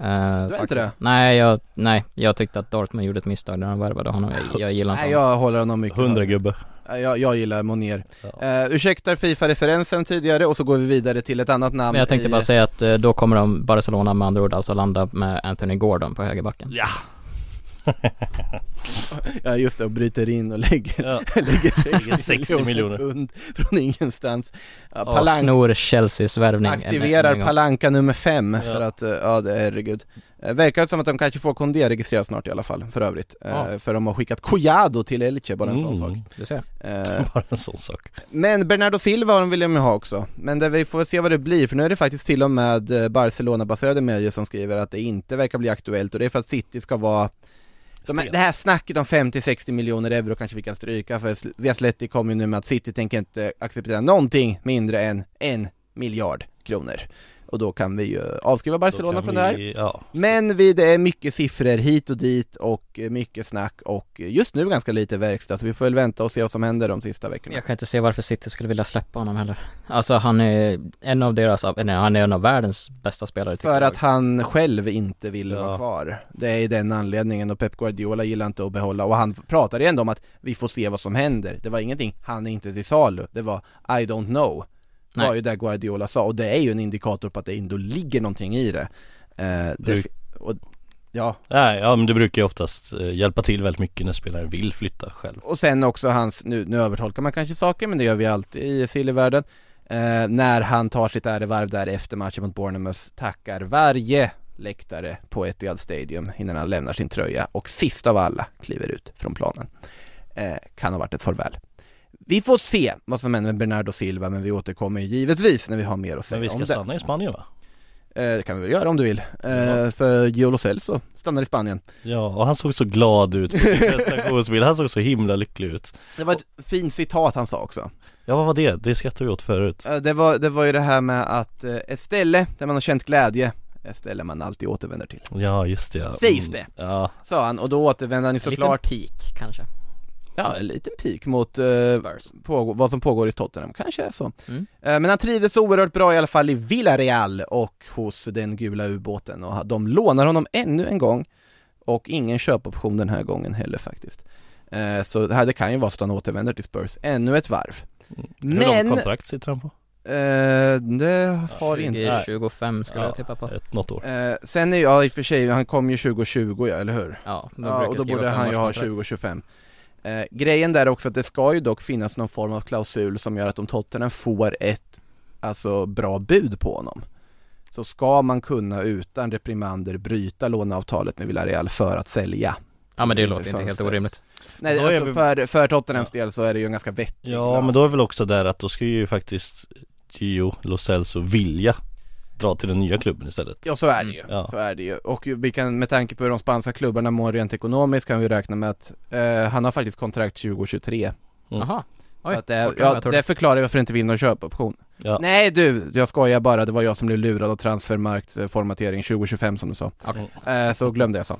uh, är inte det? Nej, jag, nej, jag tyckte att Dortmund gjorde ett misstag när de värvade honom, jag, jag gillar inte Nej honom jag håller honom mycket 100 gubbe. Ja, jag, jag gillar Monier. Ja. Uh, ursäktar Fifa-referensen tidigare och så går vi vidare till ett annat namn Men jag tänkte i, bara säga att eh, då kommer de, Barcelona med andra ord alltså landa med Anthony Gordon på högerbacken Ja. [laughs] Ja just det, och bryter in och lägger, Ja. [laughs] lägger Lägger 60, 60 miljoner. pund från ingenstans. Ja, och Palank snor Chelseas värvning aktiverar en gång. Palanka nummer fem Ja. för att, eh, ja det är herregud. Uh, verkar som att de kanske får Kondé registrerat snart i alla fall, för övrigt. Eh, Ja. För de har skickat Collado till Elche, bara en sån sak. Mm. Du ser. Eh, [laughs] Bara en sån sak. Men Bernardo Silva vill de ju ha också, men det, vi får se vad det blir för nu är det faktiskt till och med eh, Barcelona-baserade medier som skriver att det inte verkar bli aktuellt och det är för att City ska vara de, det här snacket om 50-60 miljoner euro kanske vi kan stryka för Viasletti kom ju nu med att City tänker inte acceptera någonting mindre än en miljard kronor och då kan vi ju avskriva Barcelona från det här vi- Ja. men vi, det är mycket siffror hit och dit och mycket snack och just nu ganska lite verkstad så vi får väl vänta och se vad som händer de sista veckorna Jag kan inte se varför City skulle vilja släppa honom heller Alltså han är en av deras, nej han är en av världens bästa spelare För jag. att han själv inte ville Ja. vara kvar. Det är den anledningen och Pep Guardiola gillar inte att behålla och han pratade ju ändå om att vi får se vad som händer. Det var ingenting, han är inte till salu. Det var I don't know. Nej. var ju det Guardiola sa och det är ju en indikator på att det ändå ligger någonting i det. Eh, det och, ja, Nej, ja men det brukar ju oftast eh, hjälpa till väldigt mycket när spelaren vill flytta själv. och sen också hans, nu, nu övertolkar man kanske saker men det gör vi alltid i Sillyvärlden. Eh, när han tar sitt ärevarv där efter matchen mot Bournemouth, tackar varje läktare på Etihad Stadium innan han lämnar sin tröja och sist av alla kliver ut från planen. Eh, kan ha varit ett farväl. Vi får se vad som händer med Bernardo Silva men vi återkommer givetvis när vi har mer att Men säga vi om ska det. stanna i Spanien va? Eh, det kan vi väl göra om du vill. Eh, Ja. För Giolo Celso stannar i Spanien. Ja, och han såg så glad ut på sin prestationsbild, han såg så himla lycklig ut. Det var ett fint citat han sa också. Ja vad var det? Det skrattade vi åt förut. Eh, Det var, det var ju det här med att eh, ett ställe där man har känt glädje, ett ställe man alltid återvänder till. Ja just det ja. Sägs Mm, det. Ja, Sa han, och då återvänder han ju En såklart, liten peak kanske ja en liten pik mot eh, på, vad som pågår i Tottenham, kanske är så. Mm. Eh, men han trivdes oerhört bra i alla fall i Villarreal och hos den gula ubåten och de lånar honom ännu en gång och ingen köpoption den här gången heller faktiskt. Eh, så det här det kan ju vara så att han återvänder till Spurs ännu ett varv. hur Men- långt kontrakt sitter han på? Eh, det har inte 2025 skulle Ja. jag tippa på Ett, något år. Eh, sen är jag i och för sig, han kom ju 2020 ja, eller hur? Ja, Ja, och då borde han ju ha femårskontrakt. 2025 eh, Grejen där är också att det ska ju dock finnas någon form av klausul som gör att om Tottenham får ett, alltså bra bud på honom Så ska man kunna utan reprimander bryta låneavtalet med Villarreal för att sälja. Ja men det Inte låter inte helt orimligt. Nej alltså vi- för, för Tottenhams del så är det ju en ganska vettig Ja men då är väl också där att då ska ju faktiskt Gio Lo Celso vilja dra till den nya klubben istället. Ja så är det ju, Ja. så är det ju. Och vi kan med tanke på hur de spanska klubbarna mår rent ekonomiskt kan vi räkna med att eh, han har faktiskt kontrakt 2023 Mm. Jaha. Så Oj, att det, ja, det förklarar varför inte vinner en köpoption Ja. Nej du, jag skojar bara, det var jag som blev lurad av transfermarktformatering 2025 som du sa Okej. eh, Så glömde jag så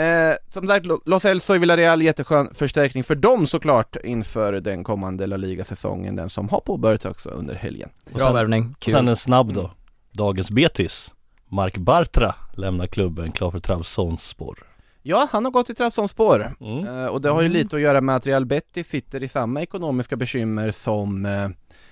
eh, Som sagt, Lo- Los Elso i Villarreal, jätteskön förstärkning för dem såklart inför den kommande La Liga-säsongen, den som har påbörjats också under helgen Bra värvning, Och kul. sen en snabb då. Mm. Dagens Betis. Mark Bartra lämnar klubben, klar för Trabzonspor. Ja, han har gått i Trabzonspor Mm. Eh, Och det har ju lite att göra med att Real Betis sitter i samma ekonomiska bekymmer som eh,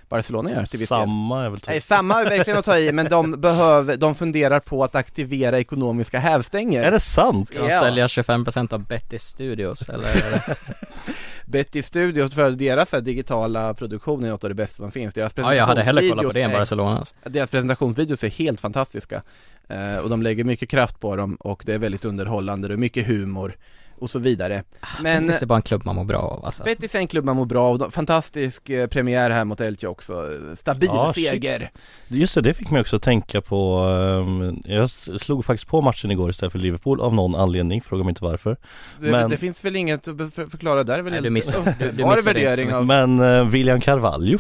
Barcelona gör till viss Samma är väl Nej, samma är verkligen att ta i, men de behöver, de funderar på att aktivera ekonomiska hävstänger Är det sant? Ska de Ja. sälja 25% av Betty Studios eller? det- [laughs] Betty Studios, för deras här, digitala produktion är något av det bästa som finns Deras ja, jag hade hellre kollat på det än Barcelona. Deras presentationsvideos är helt fantastiska eh, Och de lägger mycket kraft på dem och det är väldigt underhållande, det är mycket humor och så vidare. Men Betis är bara en klubb man mår bra av alltså. Betis är en klubb man mår bra av, fantastisk eh, premiär här mot Elche också, stabil Ja, shit. seger. Just det, det fick mig också att tänka på ehm, Jag slog faktiskt på matchen igår istället för Liverpool av någon anledning, fråga mig inte varför. Det, Men- det finns väl inget att för- förklara där väl Nej, du missar- [laughs] du- du missade värdering av Men eh, William Carvalho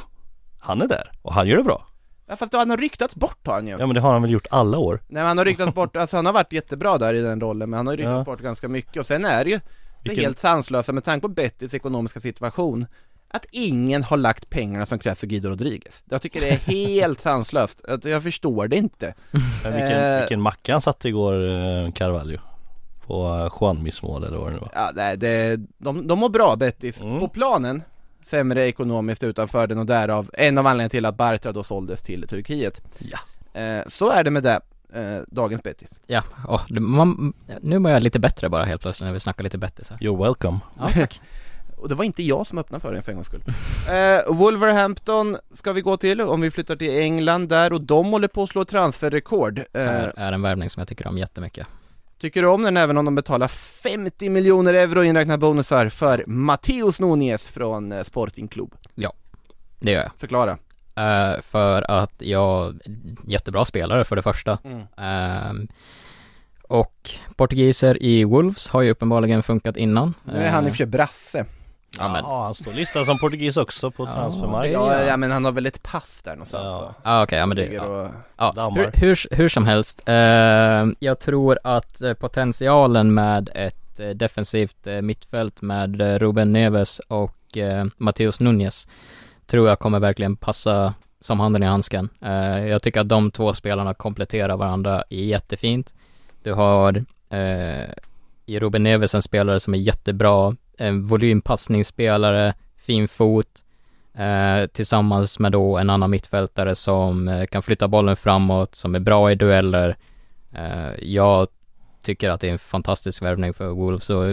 Han är där och han gör det bra Ja fast han har ryktats bort har han ju Ja men det har han väl gjort alla år Nej men han har ryktats bort, alltså han har varit jättebra där i den rollen men han har ju ryktats Ja. bort ganska mycket och sen är det ju det Vilken- helt sanslösa med tanke på Bettys ekonomiska situation att ingen har lagt pengarna som krävs för Guido Rodriguez. Jag tycker det är [laughs] helt sanslöst, jag förstår det inte. Men vilken, Eh. vilken macka han satte igår eh, Carvalho På eh, Juanmis mål eller vad det nu var Ja, nej, det, de, de mår bra Bettis. Mm. På planen, sämre ekonomiskt utanför den och därav en av anledningarna till att Bartra då såldes till Turkiet. Ja. Eh, så är det med det, eh, dagens Bettis. Ja, åh, det, man, nu mår jag lite bättre bara helt plötsligt när vi snackar lite bättre så här. You're welcome Ja, tack. [laughs] Och det var inte jag som öppnade för den för en gångs skull. Eh, Wolverhampton ska vi gå till, om vi flyttar till England där och de håller på att slå transferrekord. Eh, är, är en värvning som jag tycker om jättemycket. Tycker du om den även om de betalar 50 miljoner euro inräknat bonusar för Matteus Nunez från eh, Sporting Club? Det gör jag. Förklara. Eh, för att jag, jättebra spelare för det första. Mm. Ehm, och portugiser i Wolves har ju uppenbarligen funkat innan. Nu är han i och Eh, för sig brasse. Ja, men, Ja han står listad som portugis också på Ja, transfermarknaden Ja, Ja. ja, men han har väl ett pass där någonstans Ja. va? ah, okej, ja men det, ja. och... Ja, hur, hur, hur som helst. Eh, jag tror att eh, potentialen med ett eh, defensivt eh, mittfält med Ruben Neves och eh, Mateus Nunez tror jag kommer verkligen passa som handen i handsken. Eh, jag tycker att de två spelarna kompletterar varandra jättefint. Du har eh, i Ruben Neves en spelare som är jättebra, eh, volympassningsspelare, fin fot, eh, tillsammans med då en annan mittfältare som eh, kan flytta bollen framåt, som är bra i dueller. Eh, jag tycker att det är en fantastisk värvning för Wolves och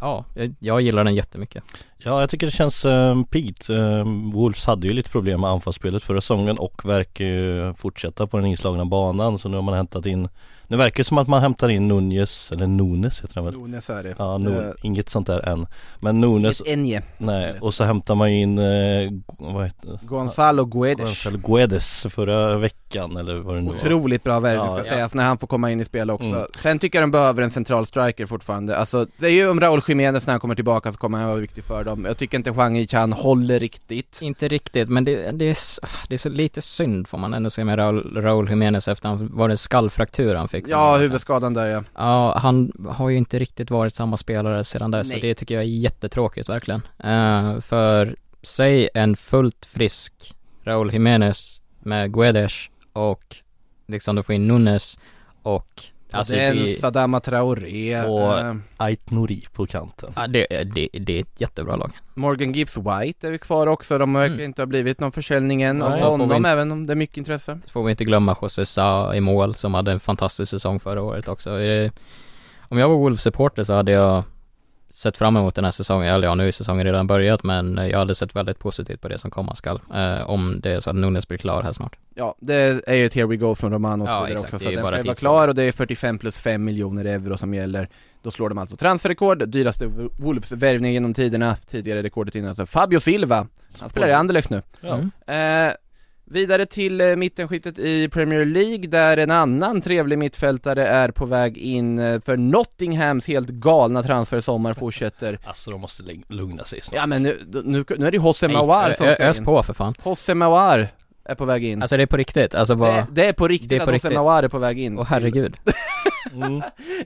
ja, jag, gillar den jättemycket. Ja jag tycker det känns eh, piggt Eh, Wolves hade ju lite problem med anfallsspelet förra säsongen och verkar ju fortsätta på den inslagna banan så nu har man hämtat in nu verkar det som att man hämtar in Nunez, eller Nunes heter han väl? Nunez är det. Ja, Eh, nu, inget sånt där än Men Nunes, Ett Enje. nej, och så hämtar man in, eh, vad heter det? Gonzalo Guedes. Gonzalo Guedes förra veckan eller vad det nu var Otroligt bra värvning Ja, ska ja. sägas när han får komma in i spel också. Mm. Sen tycker jag de behöver en central striker fortfarande. Alltså, det är ju om Raúl Jiménez när han kommer tillbaka så kommer han vara viktig för dem. Jag tycker inte Wang Yi-Chan håller riktigt. Inte riktigt, men det, det, är, det är så lite synd får man ändå säga med Raul, Raul Jiménez efter han, var det skallfraktur han fick? Ja, huvudskadan där ja. Ja, han har ju inte riktigt varit samma spelare sedan dess, så det tycker jag är jättetråkigt verkligen. Eh, för, säg en fullt frisk Raúl Jiménez med Guedes och liksom du får in Nunes och alltså det är en Sadama Traoré, Och- eh, Ait Nouri på kanten ja, det, det, det är ett jättebra lag. Morgan Gibbs White är vi kvar också, de verkar Mm. inte ha blivit någon försäljning än Nej, av så får vi honom inte- även om det är mycket intresse. Får vi inte glömma José Sa i mål som hade en fantastisk säsong förra året också. Om jag var Wolves-supporter så hade jag sett fram emot den här säsongen, eller ja nu är säsongen redan börjat men jag hade sett väldigt positivt på det som komma skall. Eh, om det är så att Nunes blir klar här snart. Ja, det är ju ett here we go från Romano och så Ja, exakt. också, Det så är att den bara ska vara klar och det är 45 plus 5 miljoner euro som gäller. Då slår de alltså transferrekord, dyraste Wolves värvning genom tiderna, tidigare rekordet innan alltså Fabio Silva, han spelar i Anderlecht nu. Ja. Mm. Eh, Vidare till eh, mittenskiktet i Premier League där en annan trevlig mittfältare är på väg in eh, för Nottinghams helt galna transfersommar fortsätter. [laughs] Alltså de måste lugn- lugna sig snart. Ja men nu, nu, nu är det Jose Nej, Mawar som ska Ös in. på för fan. Jose Mawar är på väg in. Alltså det är på riktigt, alltså det, vad, det är på riktigt det är på att Jose riktigt. Mawar är på väg in. åh herregud. [laughs] Mm.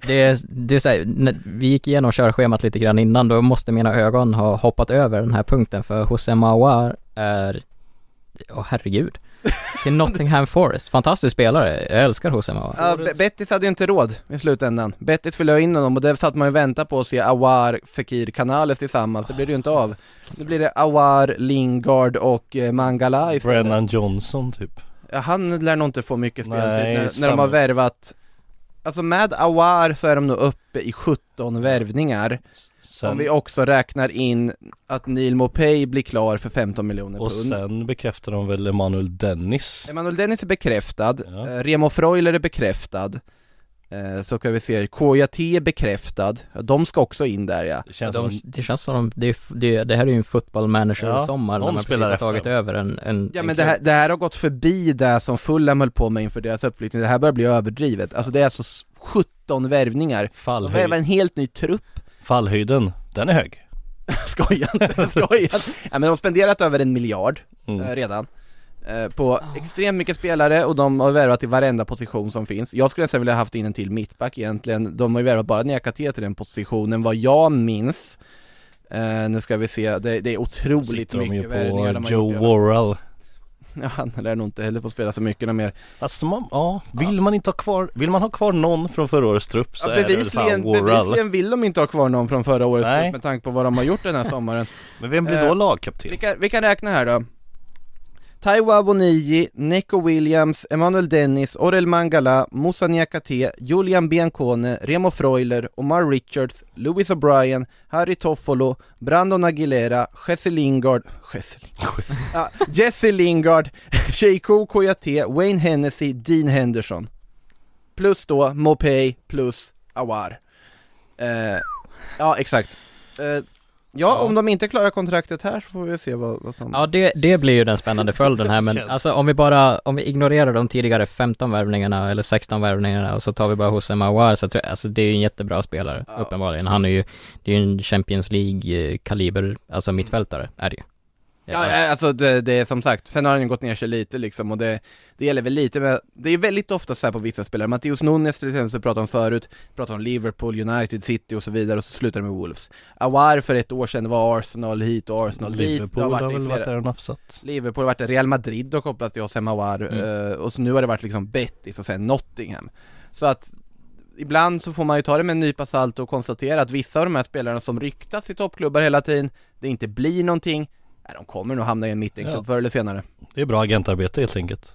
Det är, det är så här, när vi gick igenom körschemat lite grann innan, då måste mina ögon ha hoppat över den här punkten för José Mawar är, åh herregud. Till Nottingham Forest, fantastisk spelare, jag älskar Mawar. Ja, Be- Bettis hade ju inte råd i slutändan. Bettis ville ha in honom och det satt man ju väntade på att se Awar, Fekir, Canales tillsammans, det blir det ju inte av. Nu blir det Awar, Lingard och eh, Mangala istället. Brennan Johnson typ. Ja, han lär nog inte få mycket speltid Nej, när, när de har värvat Alltså med Awar så är de nog uppe i 17 värvningar Om Sen, vi också räknar in att Neil Mopay blir klar för 15 miljoner och pund sen bekräftar de väl Emanuel Dennis. Emanuel Dennis är bekräftad, Ja. eh, Remo Freuler är bekräftad eh, Så ska vi se, Kouyaté är bekräftad, de ska också in där ja. Det känns De, som det känns som, de, det, det, det här är ju en football manager Ja, sommar när man precis har tagit över en, en Ja en men det här, det här har gått förbi det som Fulham höll på med inför deras uppflyttning, det här börjar bli överdrivet. Alltså det är alltså s- 17 värvningar. De fallhöjd, värvar en helt ny trupp fallhöjden, den är hög. [laughs] Skoja inte, [laughs] skoja inte. Ja men de har spenderat över en miljard Mm. eh, redan eh, På extremt mycket spelare och de har värvat i varenda position som finns Jag skulle nästan vilja haft in en till mittback egentligen De har ju värvat bara Niakate till den positionen vad jag minns eh, Nu ska vi se, det, det är otroligt Sitter mycket värvningar de har Joe gjort. Worrell. Ja han lär nog inte heller få spela så mycket mer Alltså man, ja, vill man inte ha kvar, vill man ha kvar någon från förra årets trupp så Ja, är det fan Worrell. bevisligen vill de inte ha kvar någon från förra årets Nej. trupp med tanke på vad de har gjort den här sommaren [laughs] Men vem blir Eh, då lagkapten? Vi kan, vi kan räkna här då Taiwa Bonigi, Neko Williams, Emanuel Dennis, Orel Mangala, Moussa Niakate, Julian Biancone, Remo Freuler, Omar Richards, Louis O'Brien, Harry Toffolo, Brandon Aguilera, Jesse Lingard, Jesse Lingard, [laughs] ja, Jesse Lingard, Sheiko Kouyaté, Wayne Hennessy, Dean Henderson. Plus då Mopay plus Awar. Eh, Ja exakt. Eh, Ja, Ja. om de inte klarar kontraktet här så får vi se vad, vad som Ja det, det blir ju den spännande följden här men alltså om vi bara, om vi ignorerar de tidigare 15 värvningarna eller 16 värvningarna och så tar vi bara José Mawar så tror jag, alltså det är ju en jättebra spelare Ja. uppenbarligen. Han är ju, det är ju en Champions League kaliber, alltså mittfältare är det ju. Ja, alltså det, det är som sagt, sen har han ju gått ner sig lite liksom och det, det gäller väl lite med, det är väldigt ofta så här på vissa spelare, Matteus Nunes till exempel vi pratade om förut, pratade om Liverpool, United, City och så vidare och så slutar det med Wolves. Awar för ett år sedan var Arsenal hit och Arsenal dit, det Liverpool har har, väl flera varit där och nafsat. Liverpool har varit där, Real Madrid har kopplats till José Mawar Mm. eh, och så nu har det varit liksom Betis och sen Nottingham. Så att ibland så får man ju ta det med en nypa salt och konstatera att vissa av de här spelarna som ryktas i toppklubbar hela tiden, det inte blir någonting, nej, de kommer nog hamna i en mittenklubb Ja. förr eller senare. Det är bra agentarbete helt enkelt.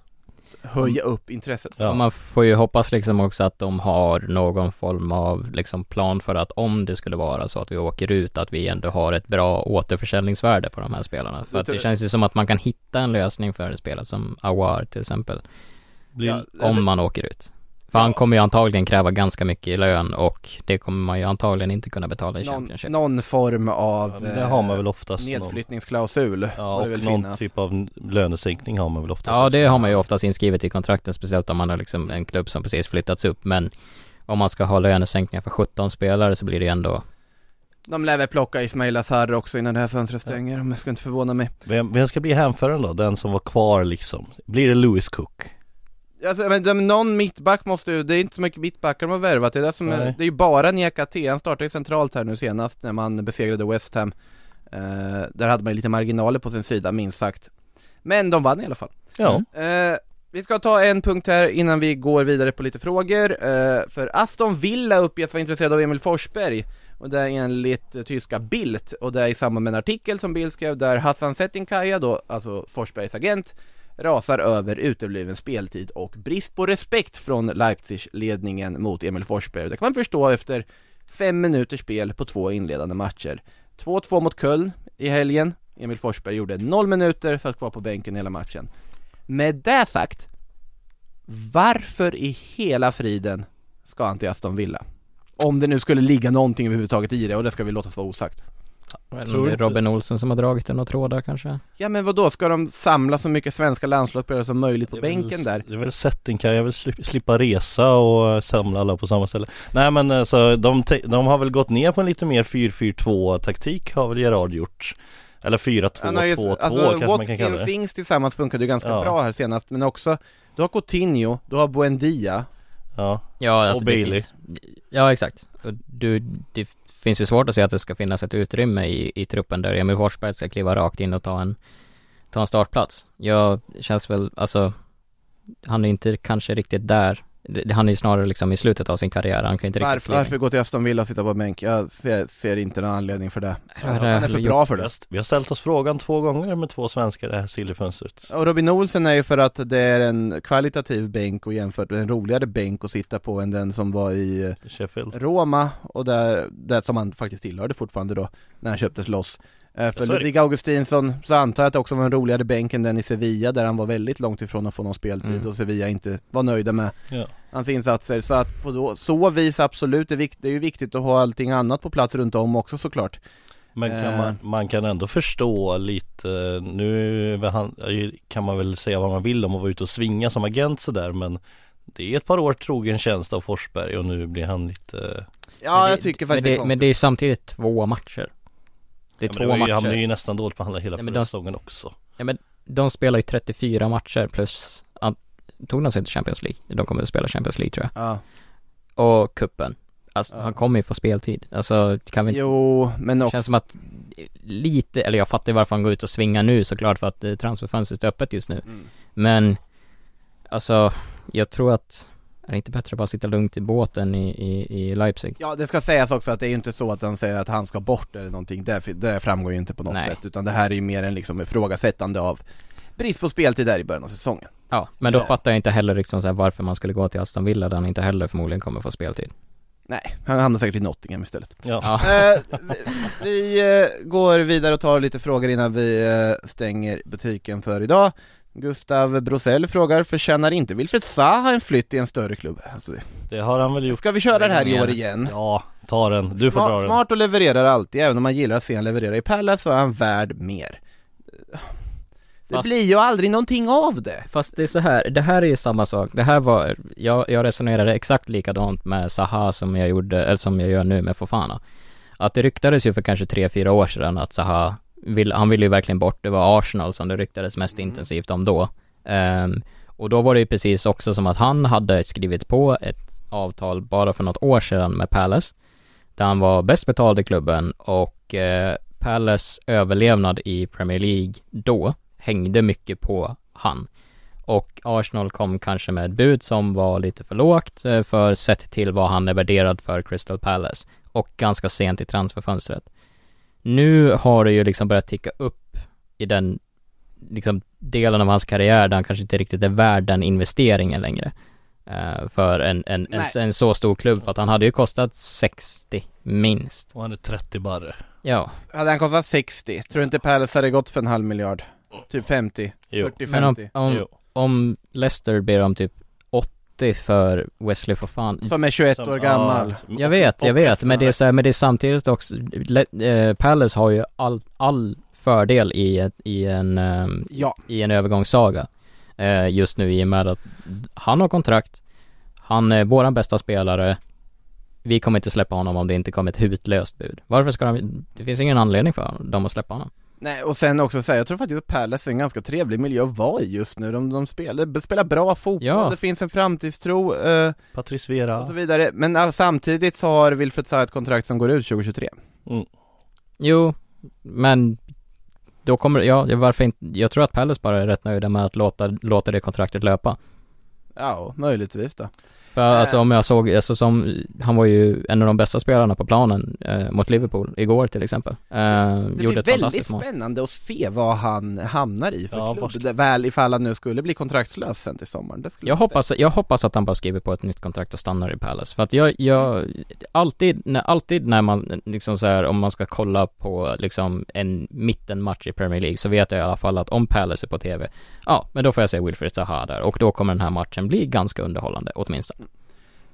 Höja upp intresset. Ja. Man får ju hoppas liksom också att de har någon form av liksom plan för att om det skulle vara så att vi åker ut, att vi ändå har ett bra återförsäljningsvärde på de här spelarna. För att det känns ju som att man kan hitta en lösning för en spelare som Awar till exempel, Blir, om man åker ut. För han kommer ju antagligen kräva ganska mycket i lön och det kommer man ju antagligen inte kunna betala i Någon, Championship. någon form ja, av men det har man väl eh, oftast någon, nedflyttningsklausul Ja och någon finnas. typ av lönesänkning har man väl oftast Ja, också. det har man ju oftast inskrivet i kontrakten, speciellt om man har liksom en klubb som precis flyttats upp. Men om man ska ha lönesänkningar för 17 spelare så blir det ju ändå De lär väl plocka Ismail Azar också innan det här fönstret stänger, om jag ska inte förvåna mig. Vem, vem ska bli hänföraren då? Den som var kvar liksom? Blir det Lewis Cook? Alltså, men de, någon mittback måste ju, det är inte så mycket mittbackar de har värvat, det är det som är, det är ju bara Niakate, han startade ju centralt här nu senast när man besegrade West Ham. Eh, Där hade man ju lite marginaler på sin sida minst sagt. Men de vann i alla fall. Ja, Eh, vi ska ta en punkt här innan vi går vidare på lite frågor. Eh, för Aston Villa uppges vara intresserad av Emil Forsberg. Och det är enligt eh, tyska Bild. Och det är i samband med en artikel som Bild skrev där Hassan Settinkaya då, alltså Forsbergs agent, rasar över utebliven speltid och brist på respekt från Leipzig-ledningen mot Emil Forsberg. Det kan man förstå efter fem minuters spel på två inledande matcher. 2-2 mot Köln i helgen. Emil Forsberg gjorde noll minuter, satt kvar på bänken hela matchen. Med det sagt, varför i hela friden ska han till Aston Villa? Om det nu skulle ligga någonting överhuvudtaget i det och det ska vi låta vara osagt. Jag vet inte Tror om det är Robin Olsen som har dragit den och trådar kanske? Ja men vad då ska de samla så mycket svenska landslagsspelare som möjligt på väl- bänken där? Det är väl setting kan jag vill slippa, resa och samla alla på samma ställe Nej men alltså de, de har väl gått ner på en lite mer 4-4-2 taktik har väl Gerard gjort Eller 4-2-2-2 Han har ju- kanske man kan kalla Watkins det Ings tillsammans funkade ju ganska Ja. bra här senast, men också Du har Coutinho, du har Buendia Ja, Ja, alltså Och Bailey. Finns, ja, exakt. Och du, det finns ju svårt att se att det ska finnas ett utrymme i, i truppen där Emil Forsberg ska kliva rakt in och ta en, ta en startplats. Jag känns väl, alltså, han är inte kanske riktigt där. Det- Han är ju snarare liksom i slutet av sin karriär, han kan inte riktigt Varför, varför gå till Aston Villa och sitta på bänk? Jag ser, ser inte någon anledning för det. Alltså, Han är för bra för vi det har, vi har ställt oss frågan två gånger med två svenskar det här sillfönstret Och Robin Olsen är ju för att det är en kvalitativ bänk och jämfört med en roligare bänk att sitta på än den som var i Sheffield. Roma och där, där som han faktiskt tillhörde fortfarande då när han köptes loss För är det. Ludvig Augustinsson så antar jag att det också var en roligare bänk än den i Sevilla där han var väldigt långt ifrån att få någon speltid Mm. och Sevilla inte var nöjda med Ja. hans insatser Så att på då, så vis absolut, det är, vikt, det är ju viktigt att ha allting annat på plats runt om också såklart Men kan Eh. man, man kan ändå förstå lite, nu kan man väl säga vad man vill om att vara ute och svinga som agent sådär men Det är ett par år trogen tjänst av Forsberg och nu blir han lite Ja Men jag tycker men faktiskt det, det är men det är samtidigt två matcher. Det är Ja, men två var ju, matcher. Han är ju nästan dåligt behandlad hela Nej, men de- säsongen också De spelar ju 34 matcher plus, an- tog de sig till Champions League? De kommer att spela Champions League tror jag. Ja, Och kuppen. Alltså Ja. han kommer ju få speltid. Alltså kan vi jo men Det också känns som att lite, eller jag fattar ju varför han går ut och svingar nu såklart för att eh, transferfönstret är öppet just nu. Mm. Men, alltså, jag tror att, är det inte bättre att bara sitta lugnt i båten i, i, i Leipzig? Ja det ska sägas också att det är ju inte så att han säger att han ska bort eller någonting, det, det framgår ju inte på något Nej. sätt utan det här är ju mer en liksom ifrågasättande av brist på speltid där i början av säsongen Ja, men då Ja. fattar jag inte heller liksom så här varför man skulle gå till Aston Villa där han inte heller förmodligen kommer få speltid. Nej, han hamnar säkert i Nottingham istället Ja, Ja, eh, vi vi eh, går vidare och tar lite frågor innan vi eh, stänger butiken för idag Gustav Brosell frågar, förtjänar inte Wilfred Zaha en flytt i en större klubb? Alltså, det har han väl gjort ska vi köra det här i igen. år igen? Ja, ta den, du får smart, dra den smart och levererar alltid, även om man gillar att se han leverera i Palace så är han värd mer Det Fast- blir ju aldrig någonting av det Fast det är så här, det här är ju samma sak. Det här var, jag, jag resonerade exakt likadant med Zaha som jag gjorde, eller som jag gör nu med Fofana. Att det ryktades ju för kanske tre fyra år sedan att Zaha, vill, han ville ju verkligen bort, det var Arsenal som det ryktades mest intensivt om då. Ehm, och då var det ju precis också som att han hade skrivit på ett avtal bara för något år sedan med Palace, där han var bäst betald i klubben och eh, Palace överlevnad i Premier League då hängde mycket på han. Och Arsenal kom kanske med ett bud som var lite för lågt eh, för sett till vad han är värderad för Crystal Palace och ganska sent i transferfönstret. Nu har det ju liksom börjat ticka upp i den liksom delen av hans karriär där han kanske inte riktigt är värd den investeringen längre. eh, för en, en, en, en så stor klubb för att han hade ju kostat 60 minst. Och han är 30 barre Ja, Hade han kostat 60, tror du inte Palace hade gått för en halv miljard? Typ 50, Jo, 40, men om, 50 om, om Leicester ber om typ 80 för Wesley Fofana Som är 21 Som- år gammal. ja, Jag vet, jag vet, men det är så här, men det är samtidigt också, Le- eh, Palace har ju all, all fördel i, ett, i en, ehm, Ja, i en övergångssaga eh, just nu i och med att han har kontrakt, han är våran bästa spelare, vi kommer inte släppa honom om det inte kommer ett hutlöst bud. Varför ska de, det finns ingen anledning för dem att släppa honom. Nej och sen också säga, jag tror faktiskt att Palace är en ganska trevlig miljö att vara i just nu De, de spelar, de spelar bra fotboll, Ja. det finns en framtidstro eh, Patrice Vera och så vidare Men äh, samtidigt så har Wilfred Zaha ett kontrakt som går ut 2023 mm. Jo, men då kommer, ja, varför inte, jag tror att Palace bara är rätt nöjda med att låta, låta det kontraktet löpa. Ja, möjligtvis då För Äh. alltså om jag såg, alltså som, han var ju en av de bästa spelarna på planen eh, mot Liverpool igår till exempel. Eh, Det gjorde blir ett väldigt fantastiskt mål. spännande att se vad han hamnar i för Ja, klubb, det, väl ifall han nu skulle bli kontraktslös sen till sommaren det skulle Jag hoppas, jag hoppas att han bara skriver på ett nytt kontrakt och stannar i Palace. För att jag, jag, alltid, när, alltid när man liksom så här, om man ska kolla på liksom en mittenmatch i Premier League så vet jag i alla fall att om Palace är på TV, ja, men då får jag se Wilfried Zaha där och då kommer den här matchen bli ganska underhållande åtminstone.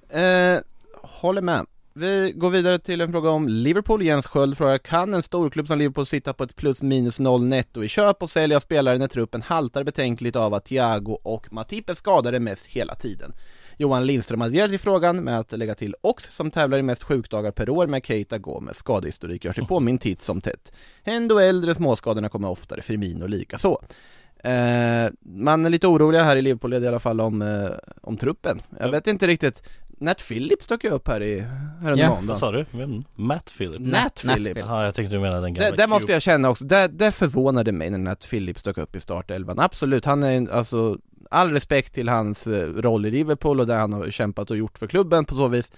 Eh, håller med. Vi går vidare till en fråga om Liverpool. Jens Sköld frågar, kan en storklubb som Liverpool sitta på ett plus minus noll netto i köp och sälja spelare när truppen haltar betänkligt av att Thiago och Matip är skadade mest hela tiden? Johan Lindström adderar till frågan med att lägga till Ox som tävlar i mest sjukdagar per år med Keita Gomez. Skadehistorik gör sig påminn titt som tätt. Ändå äldre småskadorna kommer oftare, Firmino lika så. Eh, man är lite oroliga här i Liverpool i alla fall om, eh, om truppen. Jag Ja. vet inte riktigt. Nat Phillips dök ju upp här i, här under Ja, måndagen. Vad sa du? Vem? Matt Phillips? Nat Nat Phillips. Phillips. Jaha, jag tänkte du menade den gamla Det, det måste jag känna också, det, det förvånade mig när Nat Phillips dök upp i startelvan. Absolut, han är en- alltså all respekt till hans eh, roll i Liverpool och det han har kämpat och gjort för klubben på så vis.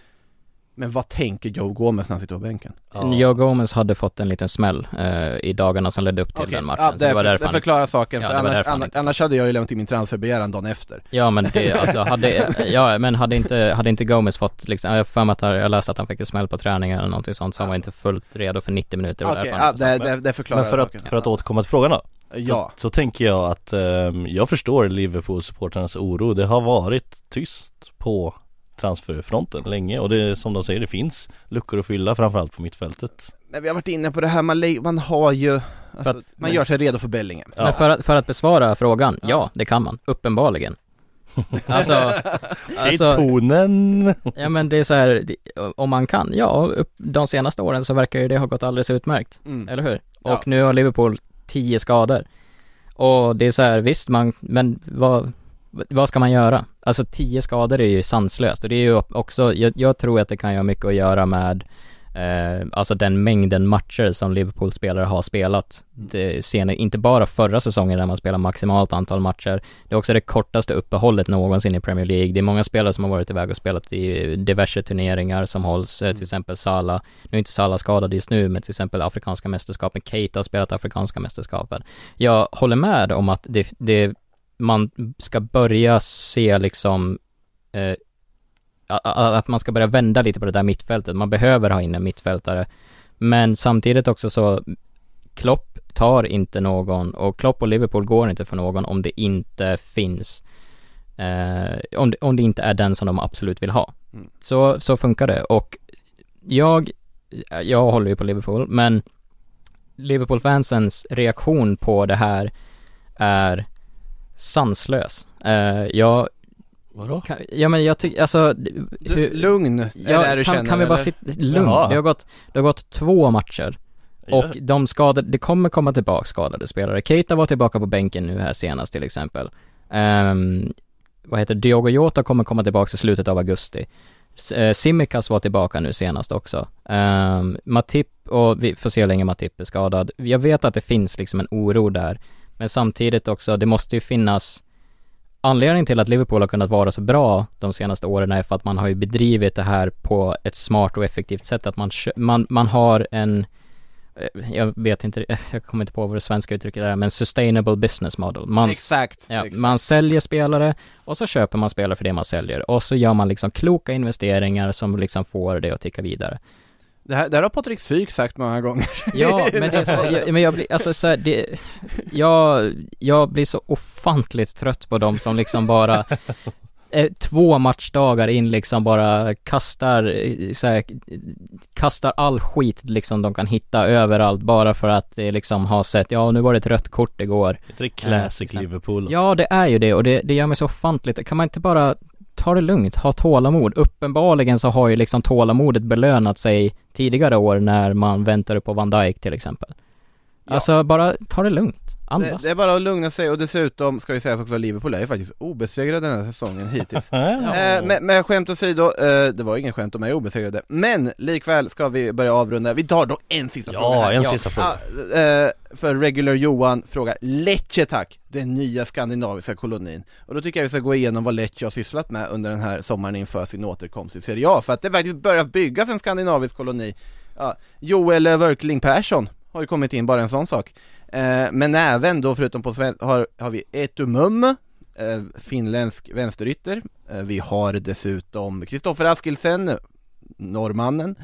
Men vad tänker Joe Gomez när han sitter på bänken? Ja. Joe Gomez hade fått en liten smäll eh, i dagarna som ledde upp till Okej, den matchen. ja, det, det för, det han förklarar saken, Ja, för det var annars, annars, inte- annars hade jag ju lämnat in min transferbegäran dagen efter. Ja men det, [laughs] alltså hade, ja men hade inte, hade inte Gomez fått liksom, jag för mig att jag läste att han fick en smäll på träningen eller någonting sånt så han var inte fullt redo för 90 minuter Okej, därför ja, det, det, det förklarar Men för saken. att, för att återkomma till frågan då Ja, så, så tänker jag att ehm, jag förstår Liverpool-supportrarnas oro Det har varit tyst på transferfronten länge och det är som de säger, det finns luckor att fylla framförallt på mittfältet men vi har varit inne på det här, man, man har ju, alltså, att- man gör sig redo för Bellingham. Men för att, för att besvara frågan, ja det kan man, uppenbarligen [laughs] Alltså, I alltså tonen! ja men det är så här, det- om man kan, ja, upp, de senaste åren så verkar ju det ha gått alldeles utmärkt, Mm. eller hur? Ja. Och nu har Liverpool 10 skador Och det är så här, visst man, men vad, vad ska man göra? Alltså 10 skador är ju sanslöst och det är ju också, jag, jag tror att det kan ju ha mycket att göra med eh, Alltså den mängden matcher som Liverpool-spelare har spelat. Det ser ni, inte bara förra säsongen när man spelar maximalt antal matcher Det är också det kortaste uppehållet någonsin i Premier League. Det är många spelare som har varit iväg och spelat i diverse turneringar som hålls, eh, till exempel Salah. Nu är inte Salah skadad just nu, men till exempel Afrikanska mästerskapen, Keita har spelat Afrikanska mästerskapen. Jag håller med om att det, det man ska börja se liksom eh, att man ska börja vända lite på det där mittfältet. Man behöver ha in en mittfältare. Men samtidigt också så Klopp tar inte någon och Klopp och Liverpool går inte för någon om det inte finns eh, om, det, om det inte är den som de absolut vill ha. Mm. Så, så funkar det och jag, jag håller ju på Liverpool men Liverpool-fansens reaktion på det här är sanslös. Eh, jag, Vadå? kan, ja men jag tycker, alltså Du, lugn, är det Ja, det du kan, känner kan vi bara sitta, lugn. Jaha. Det har gått, det har gått två matcher och Ja. de skadade, det kommer komma tillbaka skadade spelare. Keita var tillbaka på bänken nu här senast till exempel. Ehm, vad heter? Diogo Jota kommer komma tillbaka i slutet av augusti. Eh, Simikas var tillbaka nu senast också. Um, Matip, och vi får se hur länge Matip är skadad. Jag vet att det finns liksom en oro där, men samtidigt också, det måste ju finnas Anledningen till att Liverpool har kunnat vara så bra de senaste åren är för att man har ju bedrivit det här på ett smart och effektivt sätt, att man, man, man har en eh, jag vet inte, [laughs] jag kommer inte på vad det svenska uttrycket är, men sustainable business model. Man, Exakt, Ja, exakt. man säljer spelare och så köper man spelare för det man säljer och så gör man liksom kloka investeringar som liksom får det att ticka vidare. Det här, det här har Patrik Syk sagt många gånger [laughs] Ja, men det är så, [laughs] jag, men jag blir, alltså så här, det, jag, jag blir så ofantligt trött på dem som liksom bara eh, två matchdagar in liksom bara kastar, eh, så här, kastar all skit liksom de kan hitta överallt bara för att det liksom har sett, ja nu var det ett rött kort igår. Är det classic exakt. Liverpool? Ja, det är ju det och det, det gör mig så ofantligt. Kan man inte bara ta det lugnt, ha tålamod? Uppenbarligen så har ju liksom tålamodet belönat sig tidigare år när man väntade på Van Dijk till exempel. Ja. Alltså bara ta det lugnt, det, andas. det är bara att lugna sig och dessutom ska ju sägas också att Liverpool är ju faktiskt obesegrade den här säsongen hittills [laughs] Ja. Eh, men, men skämt åsido, eh, det var ingen skämt, de är obesegrade. Men likväl ska vi börja avrunda, vi tar dock en sista Ja, fråga här. en sista fråga. Ja, eh, för regular Johan frågar Lecce tack, den nya skandinaviska kolonin. Och då tycker jag vi ska gå igenom vad Lecce har sysslat med under den här sommaren inför sin återkomst i Serie A. För att det faktiskt börjat byggas en skandinavisk koloni. Ja, Joel Wörkling Persson har ju kommit in, bara en sån sak. Eh, men även då förutom på sven- har, har vi Etumum, eh, finländsk vänsterytter. Eh, vi har dessutom Kristoffer Askilsen, norrmannen.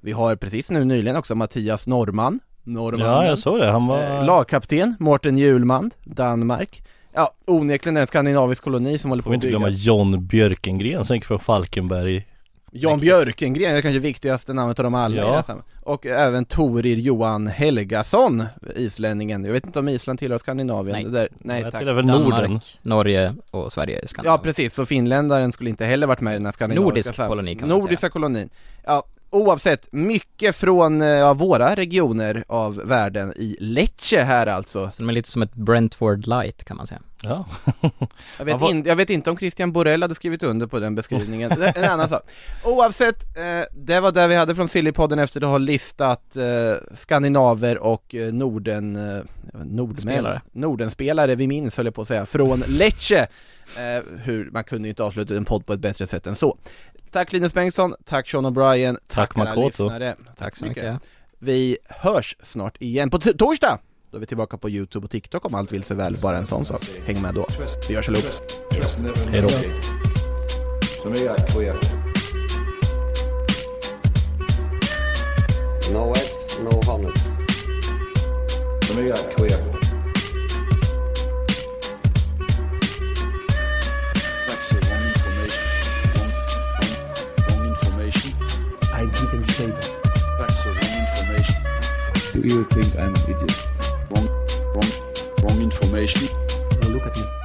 Vi har precis nu nyligen också Mattias Norrman, norrmannen. Ja, jag såg det. Han var... Eh, lagkapten, Mårten Hjulman, Danmark. Ja, onekligen en skandinavisk koloni som håller Får på att inte glömma byggas. John Björkengren som gick från Falkenberg Jan. Björkengren är kanske viktigaste namnet av dem alla Ja. i det här. Och även Torir Johan Helgason, islänningen. Jag vet inte om Island tillhör Skandinavien. Nej. Det där, nej Jag tack. tillhör väl Danmark, Norden Norge och Sverige är Ja Skandinavien. precis, så finländaren skulle inte heller varit med i den här skandinaviska Nordisk sam- koloni kan man Nordiska kolonin. Ja, oavsett, mycket från eh, ja, våra regioner av världen i Lecce här alltså. Så de är lite som ett Brentford light kan man säga. Ja, [laughs] Jag vet, in, jag vet inte om Christian Borell hade skrivit under på den beskrivningen, en annan sak. Oavsett, eh, det var det vi hade från Sillypodden efter att ha listat eh, skandinaver och eh, Norden, eh, nordmän, Spelare. Nordenspelare vi minns höll jag på att säga, från Lecce. Eh, hur, man kunde ju inte avsluta en podd på ett bättre sätt än så. Tack Linus Bengtsson, tack Sean O'Brien, Tack, alla Makoto. lyssnare. Tack så mycket. Vi hörs snart igen på torsdag! Då är vi tillbaka på Youtube och TikTok om allt vill sig väl, bara en sån sak. Häng med då. Vi hörs allihop. Hej då. Som är queer. No eggs, no honey. Som är queer. That's the wrong information. Wrong, wrong, wrong information. I didn't say that. That's the wrong information. Do you think I'm an idiot? Wrong, information. Look at me.